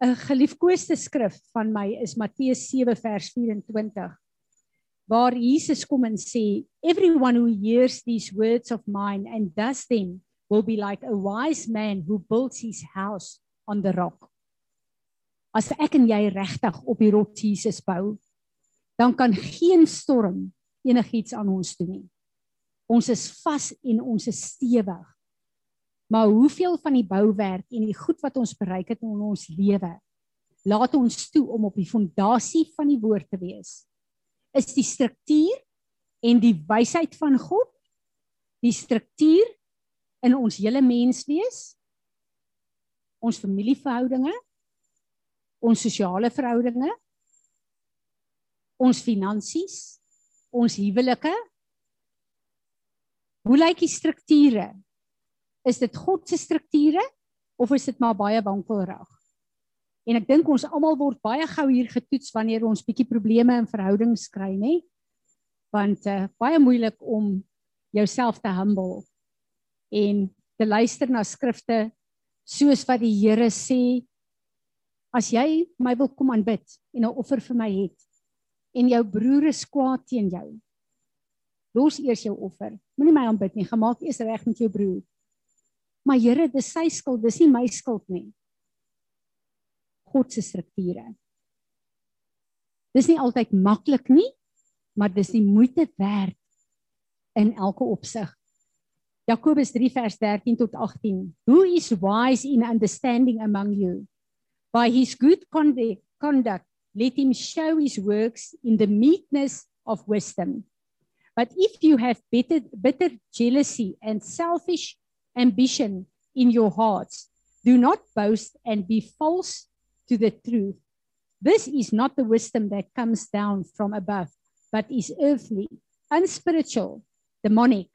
'n geliefkoeste skrif van my is Matteus 7 vers 24 waar Jesus kom en sê everyone who hears these words of mine and does them will be like a wise man who builds his house on the rock. As ek en jy regtig op die rots Jesus bou dan kan geen storm enigiets aan ons doen nie. Ons is vas en ons is stewig Maar hoeveel van die bouwerk en die goed wat ons bereik het in ons lewe laat ons toe om op die fondasie van die woord te wees. Is die struktuur en die wysheid van God die struktuur in ons hele menswees, ons familieverhoudinge, ons sosiale verhoudinge, ons finansies, ons huwelike. Hoe lyk die strukture Is dit God se strukture of is dit maar baie wankelrig? En ek dink ons almal word baie gou hier getoets wanneer ons bietjie probleme in verhoudings kry, nê? Want uh, baie moeilik om jouself te humble en te luister na skrifte soos wat die Here sê as jy my wil kom aanbid en 'n offer vir my het en jou broer is kwaad teen jou los eers jou offer moenie my aanbid nie gemaak eers reg met jou broer maar Here dis sy skuld dis nie my skuld nie God se strukture dis nie altyd maklik nie maar dis die moeite werd in elke opsig Jakobus 3 vers 13 tot 18. Who is wise in understanding among you? By his good conduct, let him show his works in the meekness of wisdom. But if you have bitter, bitter jealousy and selfish ambition in your hearts, do not boast and be false to the truth. This is not the wisdom that comes down from above, but is earthly, unspiritual, demonic.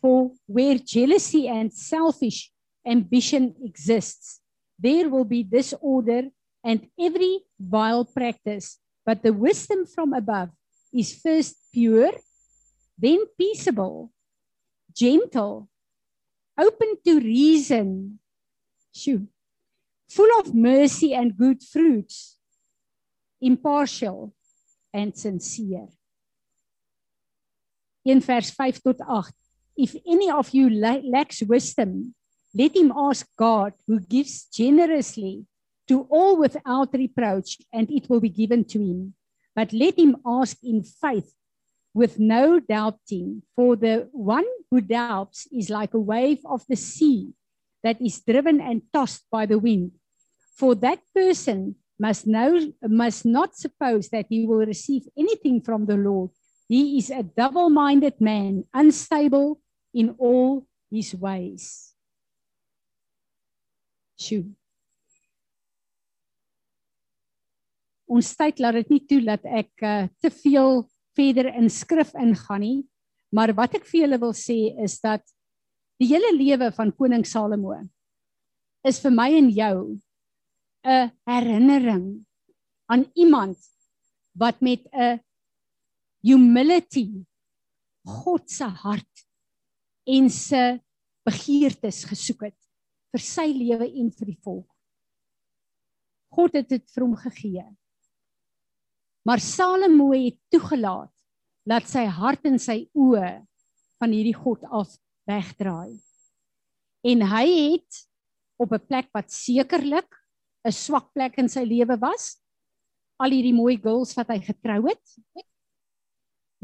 For where jealousy and selfish ambition exists, there will be disorder and every vile practice. But the wisdom from above is first pure, then peaceable, gentle, open to reason, shoo, full of mercy and good fruits, impartial and sincere. In vers 5 tot 8 if any of you lacks wisdom, let him ask God, who gives generously to all without reproach, and it will be given to him. But let him ask in faith with no doubting, for the one who doubts is like a wave of the sea that is driven and tossed by the wind. For that person must know must not suppose that he will receive anything from the Lord. He is a double-minded man, unstable in all his ways. Sjoe. Ons tyd laat dit nie toe dat ek uh, te veel verder in skrif ingaan nie, maar wat ek vir julle wil sê is dat die hele lewe van koning Salomo is vir my en jou 'n herinnering aan iemand wat met 'n humility God se hart en se begeertes gesoek het vir sy lewe en vir die volk. God het dit vir hom gegee. Maar Salomo het toegelaat dat sy hart en sy oë van hierdie God af wegdraai. En hy het op 'n plek wat sekerlik 'n swak plek in sy lewe was, al hierdie mooi girls wat hy getrou het,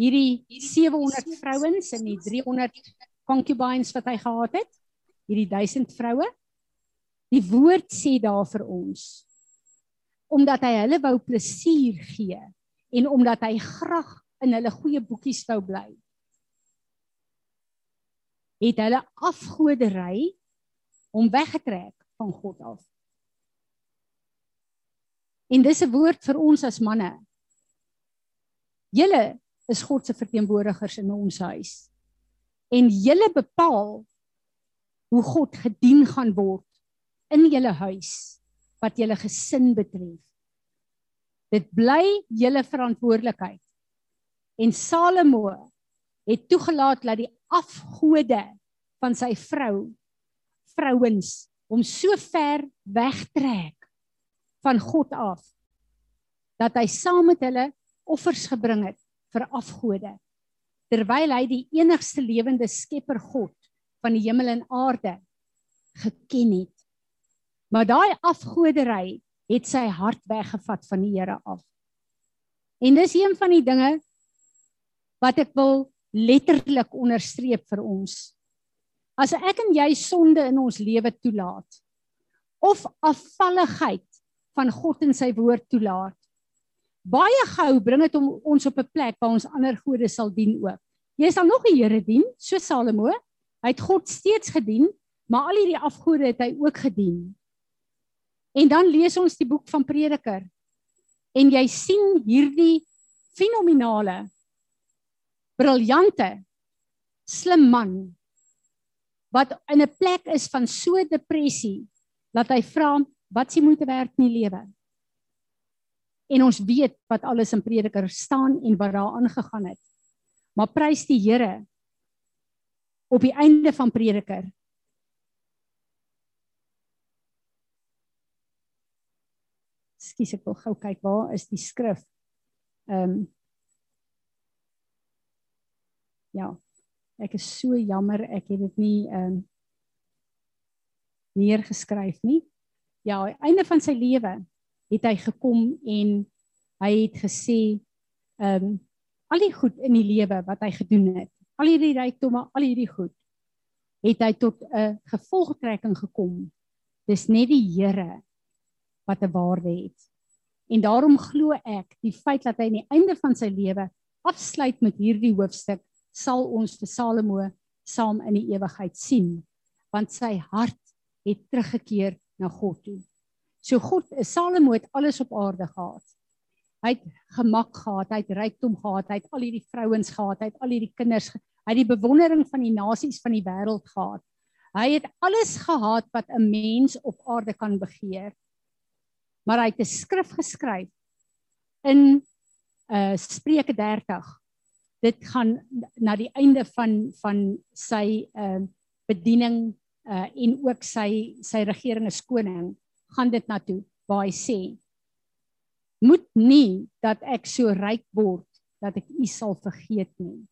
hierdie 700 vrouens en die 300 concubines wat hy gehad het, hierdie 1000 vroue. Die woord sê daar vir ons omdat hy hulle wou plesier gee en omdat hy graag in hulle goeie boekies wou bly. Het hulle afgodery om weggetrek van God af. En dis 'n woord vir ons as manne. Julle is God se verteenwoordigers in ons huis en julle bepaal hoe God gedien gaan word in julle huis wat julle gesin betref. Dit bly julle verantwoordelikheid. En Salomo het toegelaat dat die afgode van sy vrou vrouens hom so ver wegtrek van God af dat hy saam met hulle offers gebring het vir afgode terwyl hy die enigste lewende skepper God van die hemel en aarde geken het. Maar daai afgodery het sy hart weggevat van die Here af. En dis een van die dinge wat ek wil letterlik onderstreep vir ons. As ek en jy sonde in ons lewe toelaat of afvalligheid van God en sy woord toelaat, baie gou bring dit ons op 'n plek waar ons ander gode sal dien ook. Jy sal nog 'n Here dien, so Salomo. Hy het God steeds gedien, maar al hierdie afgode het hy ook gedien. En dan lees ons die boek van Prediker. En jy sien hierdie fenominale briljante slim man wat in 'n plek is van so depressie dat hy vra wat s'ie moeite werd in die lewe en ons weet wat alles in Prediker staan en wat daar aangegaan het. Maar prys die Here op die einde van Prediker Ekskuus, ek wil gou kyk waar is die skrif. Ehm um, Ja. Ek is so jammer ek het dit nie ehm um, neergeskryf nie. Ja, einde van sy lewe het hy gekom en hy het gesê ehm um, al die goed in die lewe wat hy gedoen het, al hierdie rykdomme, al hierdie goed het hy tot 'n gevolgtrekking gekom. Dis net die Here wat 'n waarde het. En daarom glo ek die feit dat hy aan die einde van sy lewe afsluit met hierdie hoofstuk sal ons vir Salomo saam in die ewigheid sien want sy hart het teruggekeer na God toe. So God, Salomo het alles op aarde gehad. Hy het gemak gehad, hy het rykdom gehad, hy het al hierdie vrouens gehad, hy het al hierdie kinders, hy het die bewondering van die nasies van die wêreld gehad. Hy het alles gehad wat 'n mens op aarde kan begeer. Maar hy het 'n skrif geskryf in uh Spreuke 30. Dit gaan na die einde van van sy uh bediening uh en ook sy sy regering as koning gaan dit na toe waar hy sê moet nie dat ek so ryk word dat ek u sal vergeet nie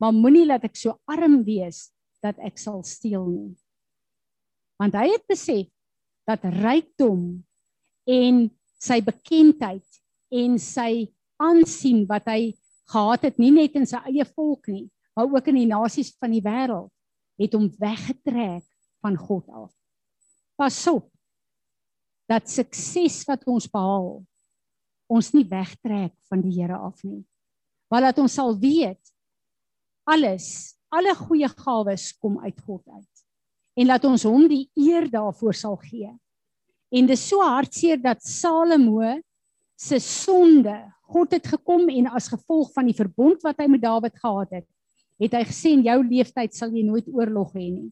maar moenie dat ek so arm wees dat ek sal steel nie want hy het besef dat rykdom en sy bekendheid en sy aansien wat hy gehad het nie net in sy eie volk nie maar ook in die nasies van die wêreld het hom weggetrek van God af pas op dat sukses wat ons behaal ons nie wegtrek van die Here af nie. Maar dat ons sal weet alles, alle goeie gawes kom uit God uit. En dat ons hom die eer daarvoor sal gee. En dis so hartseer dat Salomo se sonde, God het gekom en as gevolg van die verbond wat hy met Dawid gehad het, het hy gesê in jou lewenstyd sal jy nooit oorlog hê nie.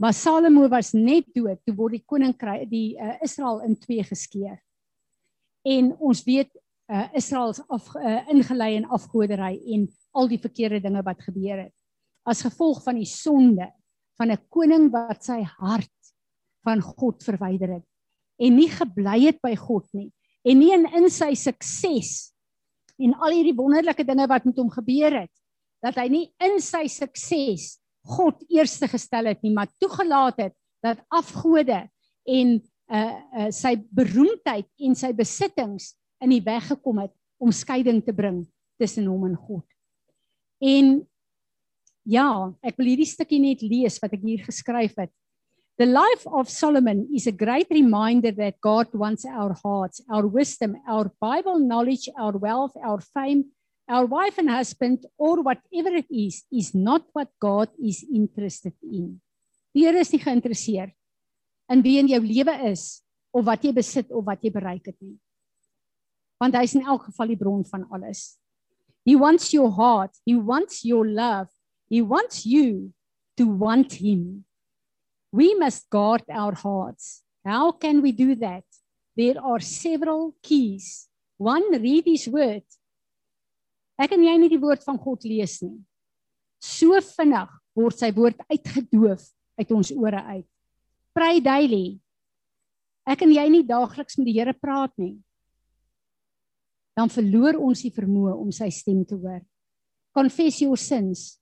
Maar Salomo was net dood toe word die koninkryk die uh, Israel in twee geskeur. En ons weet uh, Israel is af uh, ingelei in afgoderry en al die verkeerde dinge wat gebeur het. As gevolg van die sonde van 'n koning wat sy hart van God verwyder het en nie gebly het by God nie en nie in, in sy sukses en al hierdie wonderlike dinge wat met hom gebeur het dat hy nie in sy sukses God eerste gestel het nie, maar toegelaat het dat afgode en uh uh sy beroemdheid en sy besittings in die weg gekom het om skeiding te bring tussen hom en God. En ja, ek wil hierdie stukkie net lees wat ek hier geskryf het. The life of Solomon is a great reminder that God wants our hearts, our wisdom, our Bible knowledge, our wealth, our fame, our wife and husband or whatever it is is not what God is interested in. Die Here is nie geïnteresseerd in wie in jou lewe is of wat jy besit of wat jy bereik het nie. Want hy is in elk geval die bron van alles. He wants your heart, he wants your love, he wants you to want him. We must guard our hearts. How can we do that? There are several keys. One, read his word. Ek en jy nie die woord van God lees nie. So vinnig word sy woord uitgedoof uit ons ore uit. Pray daily. Ek en jy nie daagliks met die Here praat nie. Dan verloor ons die vermoë om sy stem te hoor. Confess your sins.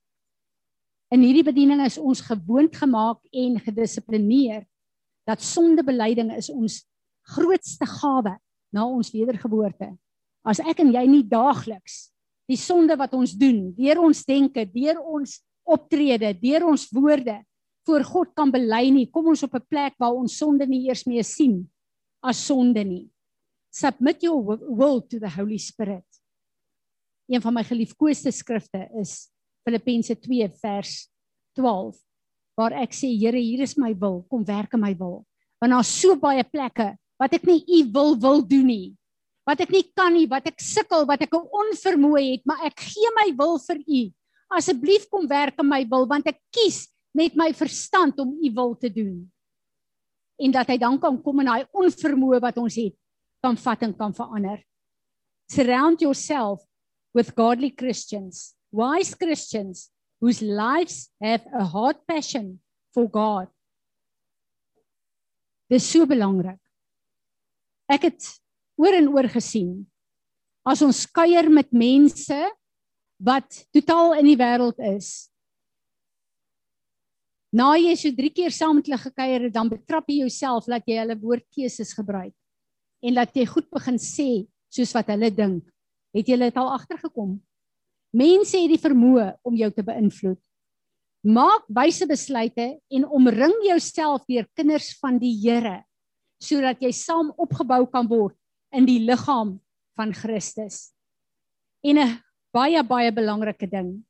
In hierdie bediening is ons gewoond gemaak en gedissiplineer dat sondebelyding is ons grootste gawe na ons wedergeboorte. As ek en jy nie daagliks die sonde wat ons doen, deur ons denke, deur ons optrede, deur ons woorde voor God kan bely nie. Kom ons op 'n plek waar ons sonde nie eers meer sien as sonde nie. Submit your will to the Holy Spirit. Een van my geliefkoeste skrifte is Filippense 2 vers 12 waar ek sê Here, hier is my wil, kom werk in my wil. Want daar's so baie plekke wat ek nie u wil wil doen nie wat ek nie kan nie, wat ek sukkel, wat ek 'n onvermoë het, maar ek gee my wil vir U. Asseblief kom werk in my wil want ek kies met my verstand om U wil te doen. En dat hy dan kan kom en daai onvermoë wat ons het kan vat en kan verander. Surround yourself with godly Christians, wise Christians whose lives have a heart passion for God. Dis so belangrik. Ek het oor en oor gesien. As ons kuier met mense wat totaal in die wêreld is. Na jy so 3 keer saam met hulle gekuier het, dan betrap jy jouself dat jy hulle woordkeuses gebruik en dat jy goed begin sê soos wat hulle dink. Het jy dit al agtergekom? Mense het die vermoë om jou te beïnvloed. Maak wyse besluite en omring jouself deur kinders van die Here sodat jy saam opgebou kan word in die liggaam van Christus. En 'n baie baie belangrike ding.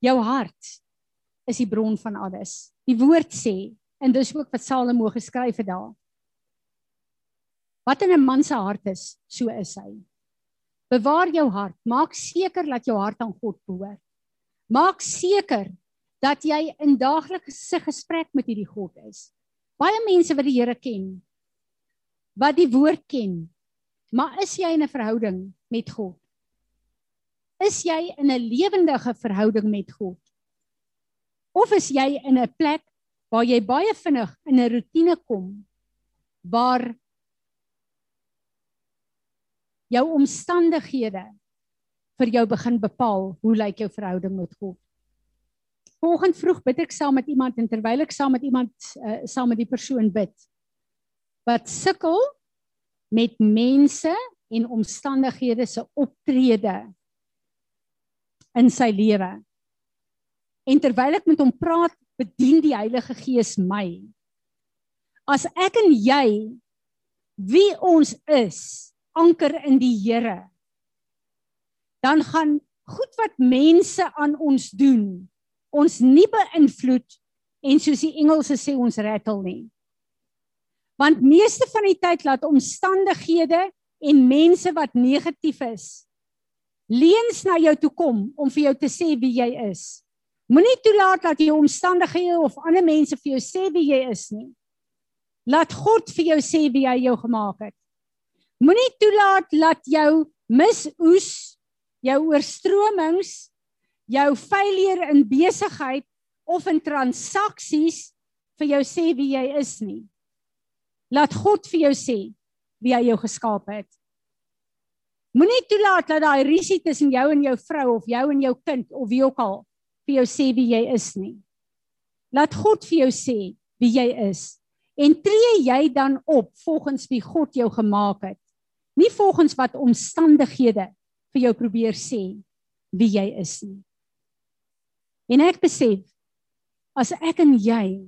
Jou hart is die bron van alles. Die woord sê en dis ook wat Salomo geskryf het daar. Wat in 'n man se hart is, so is hy. Bewaar jou hart. Maak seker dat jou hart aan God behoort. Maak seker dat jy in daaglikse gesprek met hierdie God is. Baie mense wat die Here ken, wat die woord ken, maar is jy in 'n verhouding met God? Is jy in 'n lewendige verhouding met God? Of is jy in 'n plek waar jy baie vinnig in 'n rotine kom waar jou omstandighede vir jou begin bepaal hoe lyk jou verhouding met God? Vanoggend vroeg bid ek saam met iemand en terwyl ek saam met iemand uh, saam met die persoon bid wat sukkel met mense en omstandighede se optrede in sy lewe. En terwyl ek met hom praat, bedien die Heilige Gees my. As ek en jy wie ons is, anker in die Here, dan gaan goed wat mense aan ons doen, ons nie beïnvloed en soos die Engelse sê ons rattle nie. Want meeste van die tyd laat omstandighede en mense wat negatief is leuns na jou toe kom om vir jou te sê wie jy is. Moenie toelaat dat jou omstandighede of ander mense vir jou sê wie jy is nie. Laat God vir jou sê wie hy jou gemaak het. Moenie toelaat dat jou misoes, jou oorstromings, jou failure in besigheid of in transaksies vir jou sê wie jy is nie. Laat God vir jou sê wie hy jou geskaap het. Moenie toelaat dat daai risie tussen jou en jou vrou of jou en jou kind of wie ook al vir jou sê wie jy is nie. Laat God vir jou sê wie jy is en tree jy dan op volgens wie God jou gemaak het. Nie volgens wat omstandighede vir jou probeer sê wie jy is nie. En ek besef as ek en jy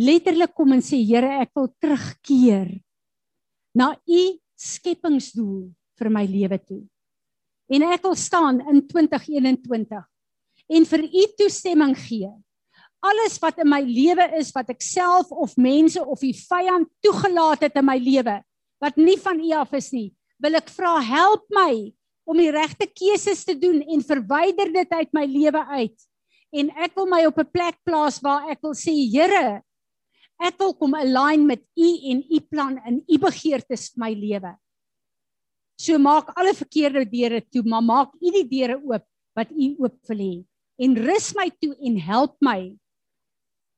letterlik kom en sê Here, ek wil terugkeer na u skepingsdoel vir my lewe toe. En ek wil staan in 2021 en vir u toestemming gee. Alles wat in my lewe is wat ek self of mense of die vyand toegelaat het in my lewe wat nie van u af is nie, wil ek vra help my om die regte keuses te doen en verwyder dit uit my lewe uit. En ek wil my op 'n plek plaas waar ek wil sê Here, Ek wil kom align met u en u plan in u begeertes vir my lewe. So maak alle verkeerde deure toe, maar maak u die deure oop wat u oop wil hê en rus my toe en help my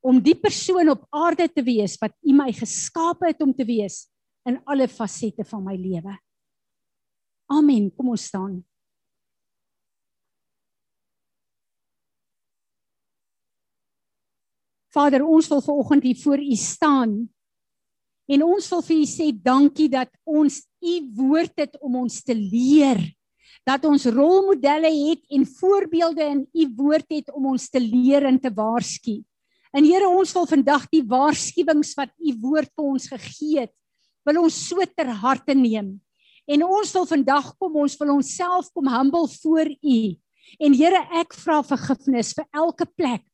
om die persoon op aarde te wees wat u my geskaap het om te wees in alle fasette van my lewe. Amen. Kom ons staan. Vader, ons wil vanoggend hier voor U staan. En ons wil vir U sê dankie dat ons U woord het om ons te leer. Dat ons rolmodelle het en voorbeelde in U woord het om ons te leer en te waarsku. En Here, ons wil vandag die waarskuwings wat U woord vir ons gegee het, wil ons so ter harte neem. En ons wil vandag kom, ons wil onsself kom humble voor U. En Here, ek vra vergifnis vir elke plek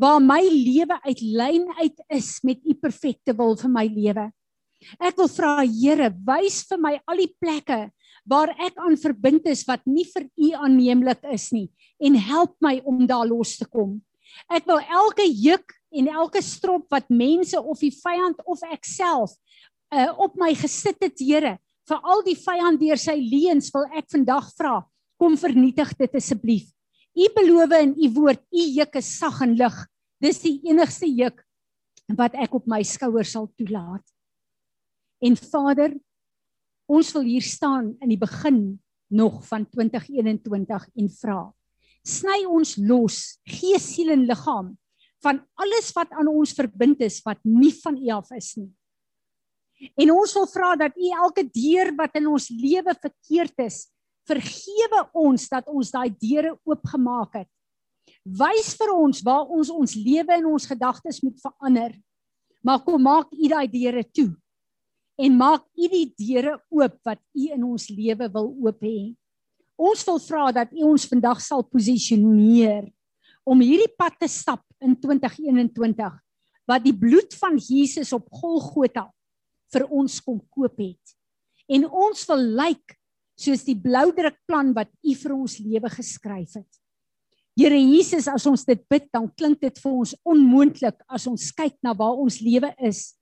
waar my lewe uit lyn uit is met u perfekte wil vir my lewe. Ek wil vra Here, wys vir my al die plekke waar ek aan verbind is wat nie vir u aanneemlik is nie en help my om daar los te kom. Ek wil elke juk en elke strop wat mense of die vyand of ek self uh, op my gesit het, Here, vir al die vyand deur sy leuns wil ek vandag vra, kom vernietig dit asseblief. U beloof in u woord, u juk is sag en lig. Dis die enigste juk wat ek op my skouers sal toelaat. En Vader, ons wil hier staan in die begin nog van 2021 en vra: Sny ons los, gees, siel en liggaam van alles wat aan ons verbind is wat nie van U af is nie. En ons wil vra dat U elke deur wat in ons lewe verkeerd is, vergewe ons dat ons daai deure oopgemaak het. Wys vir ons waar ons ons lewe en ons gedagtes moet verander. Maar kom maak U daai deure toe en maak U die deure oop wat U in ons lewe wil oop hê. Ons wil vra dat U ons vandag sal posisioneer om hierdie pad te stap in 2021 wat die bloed van Jesus op Golgotha vir ons kom koop het. En ons wil lyk soos die bloudrukplan wat U vir ons lewe geskryf het. Here Jesus, as ons dit bid, dan klink dit vir ons onmoontlik as ons kyk na waar ons lewe is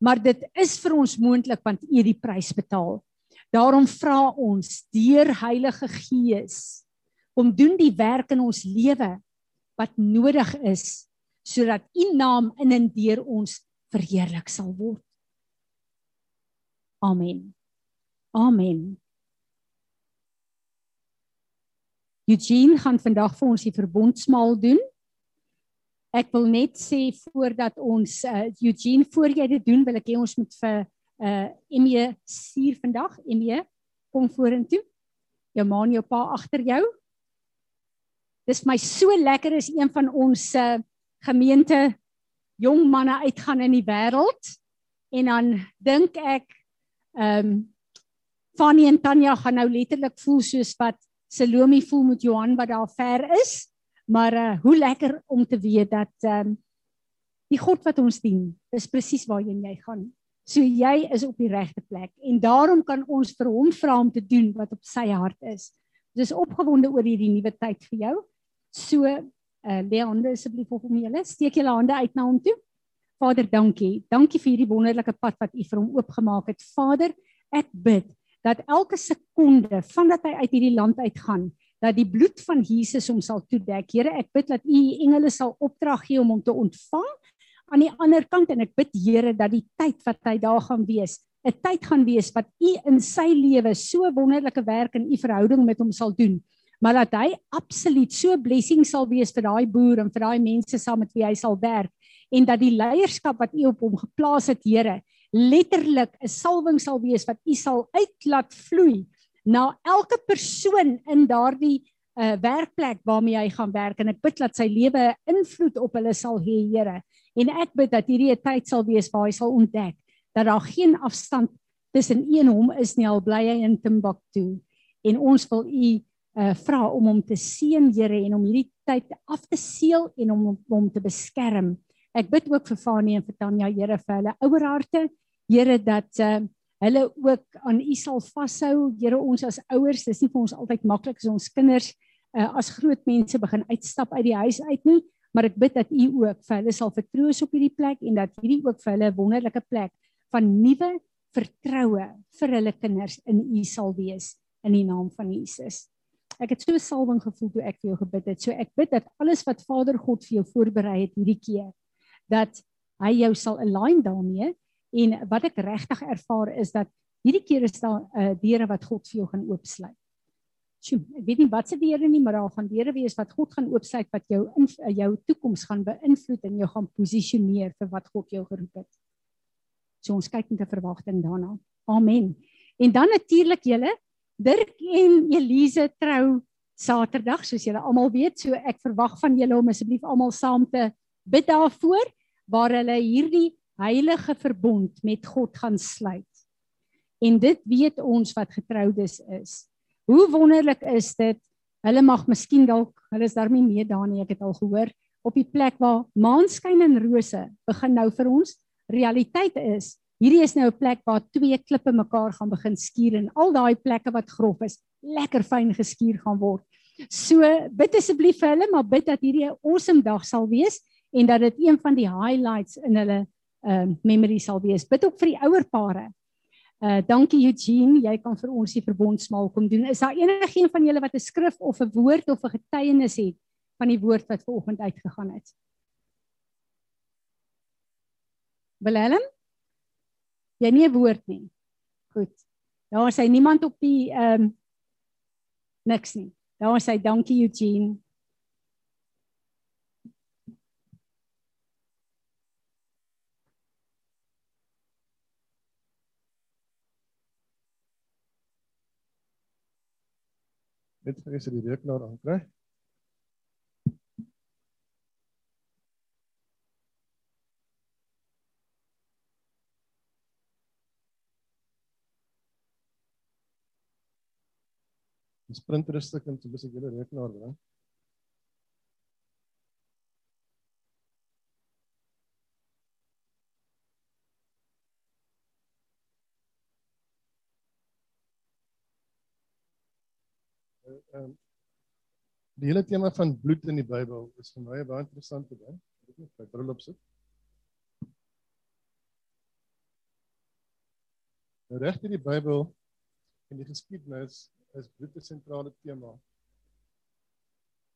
maar dit is vir ons moontlik want U het die prys betaal. Daarom vra ons deur Heilige Gees om doen die werk in ons lewe wat nodig is sodat U naam in en deur ons verheerlik sal word. Amen. Amen. Eugene gaan vandag vir ons die verbondsmaal doen. Ek wil net sê voordat ons uh, Eugene voor jy dit doen, wil ek hê ons moet vir uh Emie stuur vandag. Emie, kom vorentoe. Jou ma en jou pa agter jou. Dis my so lekker is een van ons uh, gemeente jong manne uitgaan in die wêreld en dan dink ek ehm um, Fanny en Tanya gaan nou letterlik voel soos wat Salome voel met Johan wat daar ver is. Maar uh hoe lekker om te weet dat ehm um, die God wat ons dien, is presies waarheen jy gaan. So jy is op die regte plek en daarom kan ons vir hom vra om te doen wat op sy hart is. Dis opgewonde oor hierdie nuwe tyd vir jou. So uh lê hande asseblief op hom julle. Steek julle hande uit na hom toe. Vader, dankie. Dankie vir hierdie wonderlike pad wat U vir hom oopgemaak het. Vader, ek bid dat elke sekonde vandat hy uit hierdie land uitgaan, dat die bloed van Jesus hom sal toedek. Here, ek bid dat U engele sal opdrag gee om hom te ontvang aan die ander kant en ek bid Here dat die tyd wat hy daar gaan wees, 'n tyd gaan wees wat U in sy lewe so wonderlike werk in U verhouding met hom sal doen, maar dat hy absoluut so blessing sal wees vir daai boer en vir daai mense saam met wie hy sal werk en dat die leierskap wat U op hom geplaas het, Here, letterlik 'n salwing sal wees wat U sal uitlaat vloei na elke persoon in daardie uh, werkplek waarmee hy gaan werk. En ek bid dat sy lewe invloed op hulle sal hê Here. En ek bid dat hierdie 'n tyd sal wees waar hy sal ontdek dat daar geen afstand tussen een hom is nie. Al bly hy in Timbuktu. En ons wil u uh, vra om hom te seën Here en om hierdie tyd af te seël en om hom te beskerm ek bid ook vir Fanie en vir Tanya Here vir hulle ouer harte Here dat uh, hulle ook aan U sal vashou. Here ons as ouers, dis nie vir ons altyd maklik as ons kinders uh, as groot mense begin uitstap uit die huis uit nie, maar ek bid dat U ook vir hulle sal vertroos op hierdie plek en dat hierdie ook vir hulle 'n wonderlike plek van nuwe vertroue vir hulle kinders in U sal wees in die naam van Jesus. Ek het so salwing gevoel toe ek vir jou gebid het. So ek bid dat alles wat Vader God vir jou voorberei het hierdie keer dat hy jou sal align daarmee En wat ek regtig ervaar is dat hierdie keer is daar 'n uh, deure wat God vir jou gaan oopsluit. Sjoe, ek weet nie wat se deure nie, maar daar gaan deure wees wat God gaan oopsluit wat jou in jou toekoms gaan beïnvloed en jou gaan posisioneer vir wat God jou geroep het. So ons kyk met 'n verwagting daarna. Amen. En dan natuurlik julle Dirk en Elise trou Saterdag, soos julle almal weet, so ek verwag van julle om asseblief almal saam te bid daarvoor waar hulle hierdie heilige verbond met God gaan sluit. En dit weet ons wat getroudes is. Hoe wonderlik is dit? Hulle mag miskien dalk, hulle is daarmee mee daar nie, ek het al gehoor, op die plek waar maanskyn en rose begin nou vir ons realiteit is. Hierdie is nou 'n plek waar twee klippe mekaar gaan begin skuur en al daai plekke wat grof is, lekker fyn geskuur gaan word. So bid asseblief vir hulle, maar bid dat hierdie 'n awesome dag sal wees en dat dit een van die highlights in hulle uh, memory sal wees. Bid ook vir die ouer pare. Uh dankie Eugene, jy kan vir ons die verbondsmaal kom doen. Is daar enigiemand van julle wat 'n skrif of 'n woord of 'n getuienis het van die woord wat vanoggend uitgegaan het? Willem? Jy nie 'n woord nie. Goed. Daar is hy niemand op die ehm um, niks nie. Daar is hy. Dankie Eugene. Net vir jy die rekenaar aankry. Die printer is stuk en so bes ek julle rekenaar bring. Ehm um, die hele tema van bloed in die Bybel is vir my baie interessante ding. Ek moet my bril opsit. Nou reg in die Bybel en die geskiedenis is bloed 'n sentrale tema.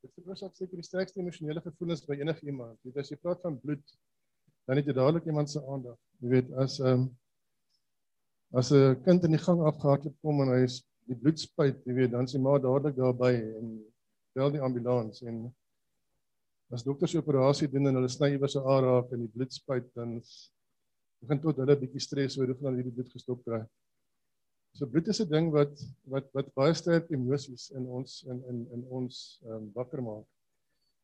Dit veroorsaak seker die sterkste emosionele gevoelens by enige iemand. Jy weet as jy praat van bloed, dan het jy dadelik iemand se aandag. Jy weet as 'n um, as 'n kind in die gang afgehardloop kom en hy is die bloed spuit, jy weet, dan sien maar dadelik daarby en bel die ambulans en as dokters operasie doen en hulle sny iewers 'n aar af en die bloed spuit, dan begin tot hulle bietjie stres oor hoe van hierdie bloed gestop kry. So bloed is 'n ding wat wat wat baie sterk emosies in ons in in in ons ehm um, wakker maak.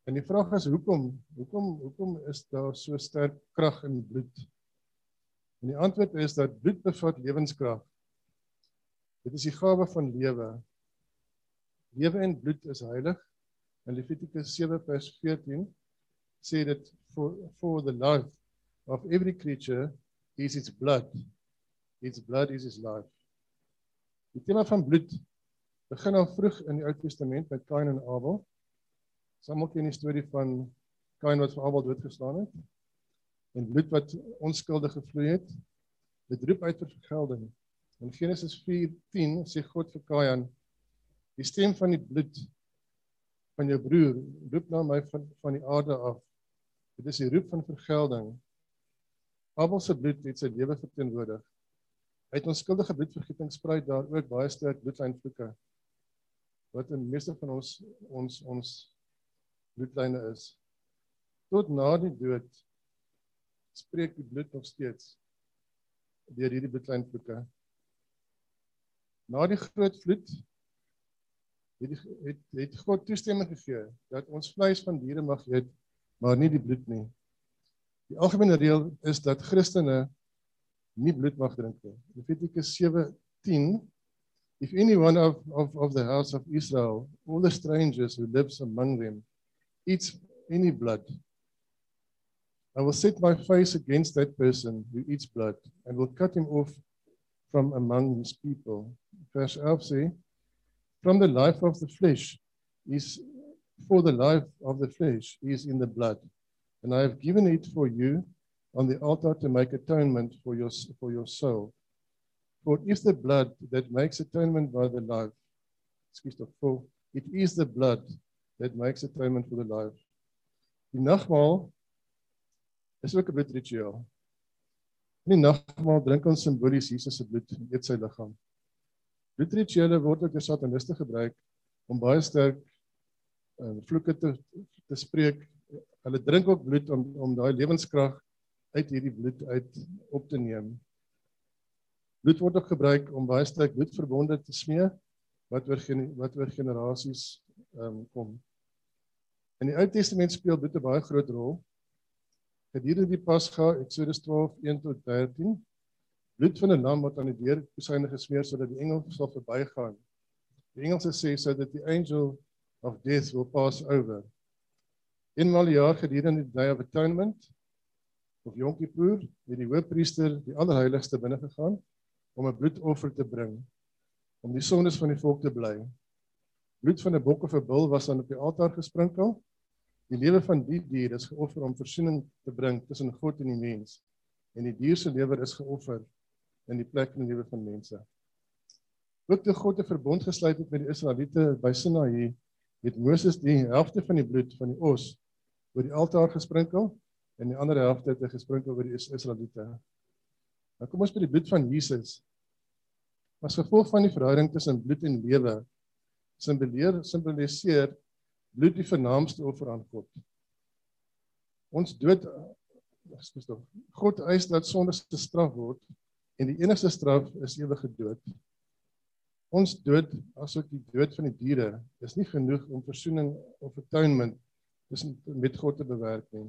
En die vraag is hoekom hoekom hoekom is daar so sterk krag in bloed? En die antwoord is dat bloed bevat lewenskrag. Dit is die gawe van lewe. Lewe en bloed is heilig. In Levitikus 7 vers 14 sê dit for for the life of every creature is its blood. Its blood is its life. Die tema van bloed begin al vroeg in die Ou Testament met Kain en Abel. Samal ken die storie van Kain wat vir Abel doodgeslaan het en bloed wat onskuldig gevloei het. Dit roep uit vir vergelding. In Genesis 4:10 sê God vir Kain: "Die stem van die bloed van jou broer roep na my van van die aarde af. Dit is die roep van vergelding. Abel se bloed het sy lewe verteenwoordig. Hy het onskuldige bloedvergieting sprei daar ook baie sterk bloedlynvloeke wat in meeste van ons ons ons bloedlyne is. Tot na die dood spreek die bloed nog steeds deur hierdie bloedlynvloeke na die groot vloed het het, het God toestemming gegee dat ons vleis van diere mag eet, maar nie die bloed nie. Die algemene reël is dat Christene nie bloed mag drink nie. Levitikus 7:10 If anyone of, of, of the house of Israel, all the strangers who lives among them, eats any blood, I will set my face against that person who eats blood and will cut him off from among his people. Vers 11 sê from the life of the flesh is for the life of the flesh is in the blood and I have given it for you on the altar to make atonement for your for your soul. For if the blood that makes atonement by the life, excuse me, for it is the blood that makes atonement for the life. Die nagmaal is ook 'n bloedritueel. In die nagmaal drink ons simbolies Jesus se bloed, eet sy liggaam. Bloedrituele word ook deur sataniste gebruik om baie sterk uh, vloeke te te spreek. Hulle drink ook bloed om om daai lewenskrag uit hierdie bloed uit op te neem. Bloed word ook gebruik om baie sterk bloedverbonde te smee wat oor wat oor generasies ehm um, kom. In die Ou Testament speel bloed 'n baie groot rol gedurende die Pasga Eksodus 12:1 tot 13 bloed van 'n lam wat aan die deur syne gesmeer sodat die engel sal verbygaan. Die engel sê sodat die angel of death will pass over. Eenmal per jaar gedurende die day of atonement of Yom Kippur het die hoofpriester die allerheiligste binne gegaan om 'n bloedoffer te bring om die sondes van die volk te bly. Bloed van 'n bok of 'n bul was dan op die altaar gesprinkel Die lewe van die dier is geoffer om versoening te bring tussen God en die mens. En die dier se lewe is geoffer in die plek van die lewe van mense. Ook toe God 'n verbond gesluit het met die Israeliete by Sinaï, het Moses die helfte van die bloed van die os oor die altaar gesprinkel en die ander helfte het hy gesprinkel oor die Israeliete. Nou kom ons by die bloed van Jesus. As gevolg van die verhouding tussen bloed en lewe simboliseer simboliseer bloed die vernaamste offer aan God. Ons dood ekskuus tog. God eis dat sonde gestraf word en die enigste straf is ewige dood. Ons dood, asook die dood van die diere, is nie genoeg om verzoening of atonement tussen met God te bewerk nie.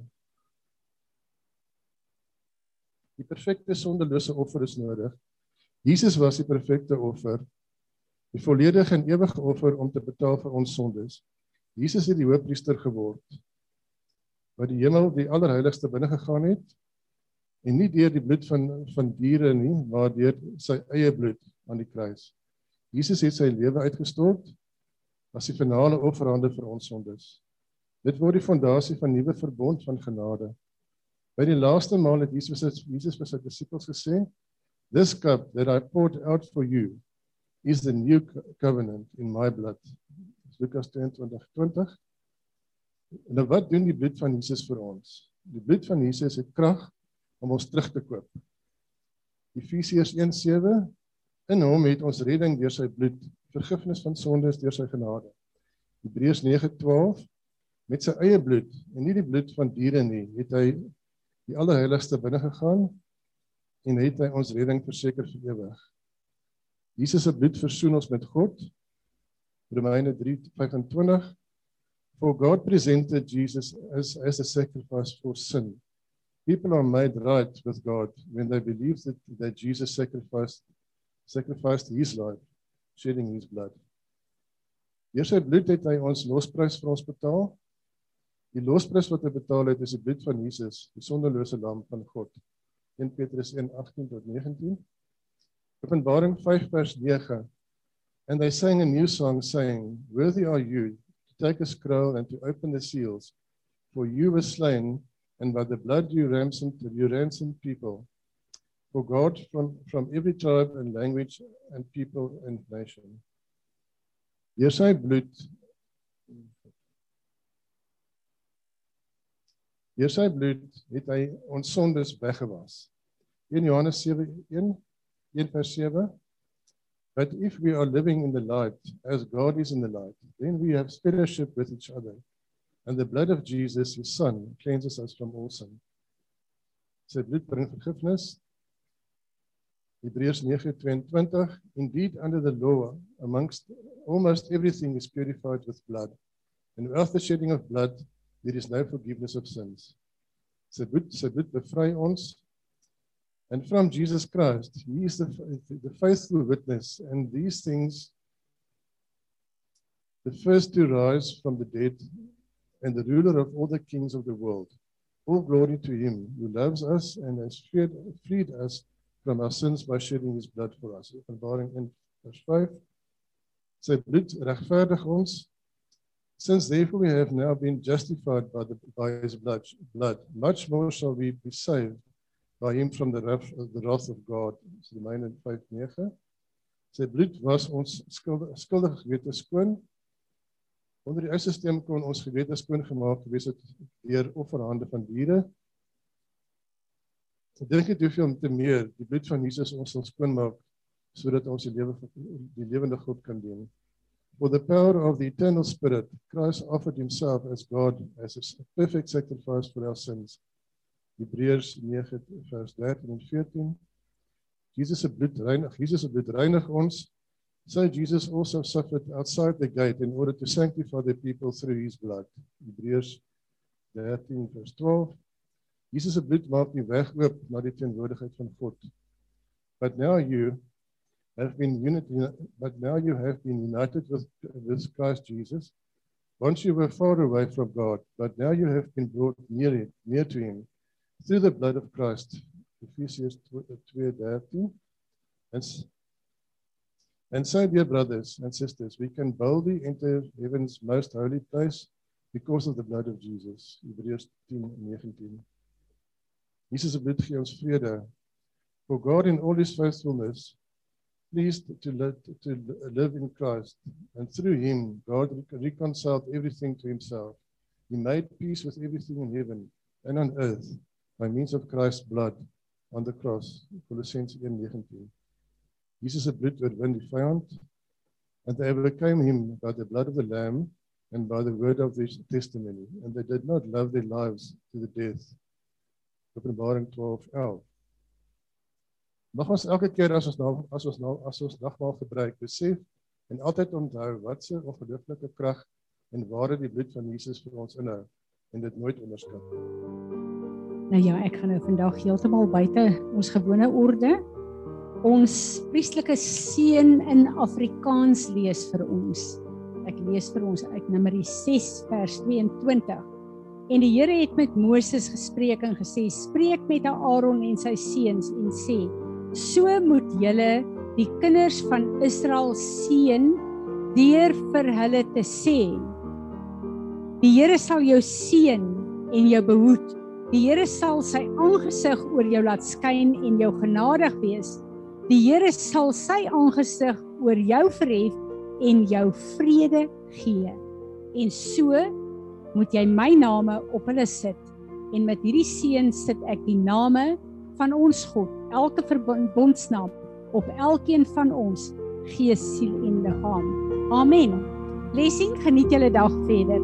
Die perfekte sondelose offer is nodig. Jesus was die perfekte offer, die volledige en ewige offer om te betaal vir ons sondes. Jesus het die hoofpriester geword wat die hemel die allerheiligste binne gegaan het en nie deur die bloed van van diere nie, maar deur sy eie bloed aan die kruis. Jesus het sy lewe uitgestort as die finale offerande vir ons sondes. Dit word die fondasie van nuwe verbond van genade. By die laaste maal het Jesus Jesus vir sy disippels gesê, "This cup that I poured out for you is the new covenant in my blood." Lukas 22:20. En nou wat doen die bloed van Jesus vir ons? Die bloed van Jesus het krag om ons terug te koop. Efesiërs 1:7 In hom het ons redding deur sy bloed, vergifnis van sondes deur sy genade. Hebreërs 9:12 Met sy eie bloed en nie die bloed van diere nie, het hy die allerheiligste binne gegaan en het hy ons redding verseker vir ewig. Jesus se bloed versoen ons met God. Romeine 3:25 For God presented Jesus as as a sacrifice for sin. People are made right with God when they believe that that Jesus sacrificed sacrificed his life shedding his blood. Deur sy bloed het hy ons losprys vir ons betaal Die losprys wat hy betaal het is die bloed van Jesus, die sondelose lam van God. 1 Petrus 1:18 tot 19. Openbaring 5 vers 9. And they sang a new song saying, Worthy are you to take a scroll and to open the seals, for you were slain and by the blood you ransomed you ransomed people for God from from every tribe and language and people and nation. Deur sy bloed Deur sy bloed het hy ons sondes weggewas. 1 Johannes 7:1 1 vers 7 But if we are living in the light as God is in the light, then we have fellowship with each other. And the blood of Jesus, his son, cleanses us from all sin. Sy bloed bring vergifnis. Hebreërs 9:22 Indeed under the law amongst almost everything is purified with blood. And without the shedding of blood there is no forgiveness of sins. Sy bloed sy bloed bevry ons. And from Jesus Christ, he is the, the faithful witness and these things the first to rise from the dead and the ruler of all the kings of the world. All glory to him who loves us and has freed, freed us from our sins by shedding his blood for us. Openbaring in vers 5. Sy bloed regverdig ons Since therefore we have now been justified by, the, by his blood, blood, much more shall we be saved by him from the wrath, the wrath of God. Romeine 5:9. Sy bloed was ons skuldige skuldige gewete skoon. Onder die stelsel kon ons gewete skoon gemaak wees het deur offerhande van diere. Ek dink dit hoeveel te meer die bloed van Jesus ons sal skoon maak sodat ons die lewe die lewende God kan dien. For the power of the eternal spirit, Christ offered himself as God as a perfect sacrifice for our sins. Hebreërs 9 vers 13 en 14. Jesus se bloed reinig, Jesus se bloed reinig ons. So Jesus also suffered outside the gate in order to sanctify the people through his blood. Hebreërs 13 vers 12. Jesus se bloed maak die weg oop na die teenwoordigheid van God. But now you have been unity, but now you have been united with, with Christ Jesus. Once you were far away from God, but now you have been brought near, near to Him through the blood of Christ. Ephesians 2:13. And, and so, dear brothers and sisters, we can boldly enter heaven's most holy place because of the blood of Jesus. Hebreërs 10:19. Jesus se bloed gee ons vrede. For God in all his faithfulness pleased to live, to live in Christ, and through him, God reconciled everything to himself. He made peace with everything in heaven and on earth by means of Christ's blood. aan die kruis. Kolossense 1:19. Jesus se bloed oorwin die vyand and they overcame him by the blood of the lamb and by the word of his testimony and they did not love their lives to the death. Openbaring 12:11. Mag ons elke keer as ons nou as ons nou as ons nagmaal gebruik besef en altyd onthou wat se ongelooflike krag en waarde die bloed van Jesus vir ons inhou en dit nooit onderskat. Nou ja, ek gaan nou vandag heeltemal buite ons gewone orde ons priestelike seën in Afrikaans lees vir ons. Ek lees vir ons uit Numeri 6 vers 22. En die Here het met Moses gespreek en gesê: "Spreek met Aaron en sy seuns en sê: So moet julle die kinders van Israel seën deur vir hulle te sê: Die Here sal jou seën en jou behoed. Die Here sal sy aangesig oor jou laat skyn en jou genadig wees. Die Here sal sy aangesig oor jou verhef en jou vrede gee. En so moet jy my name op hulle sit en met hierdie seën sit ek die name van ons God, elke verbondsnaam op elkeen van ons gees, siel en liggaam. Amen. Blessing, geniet julle dag verder.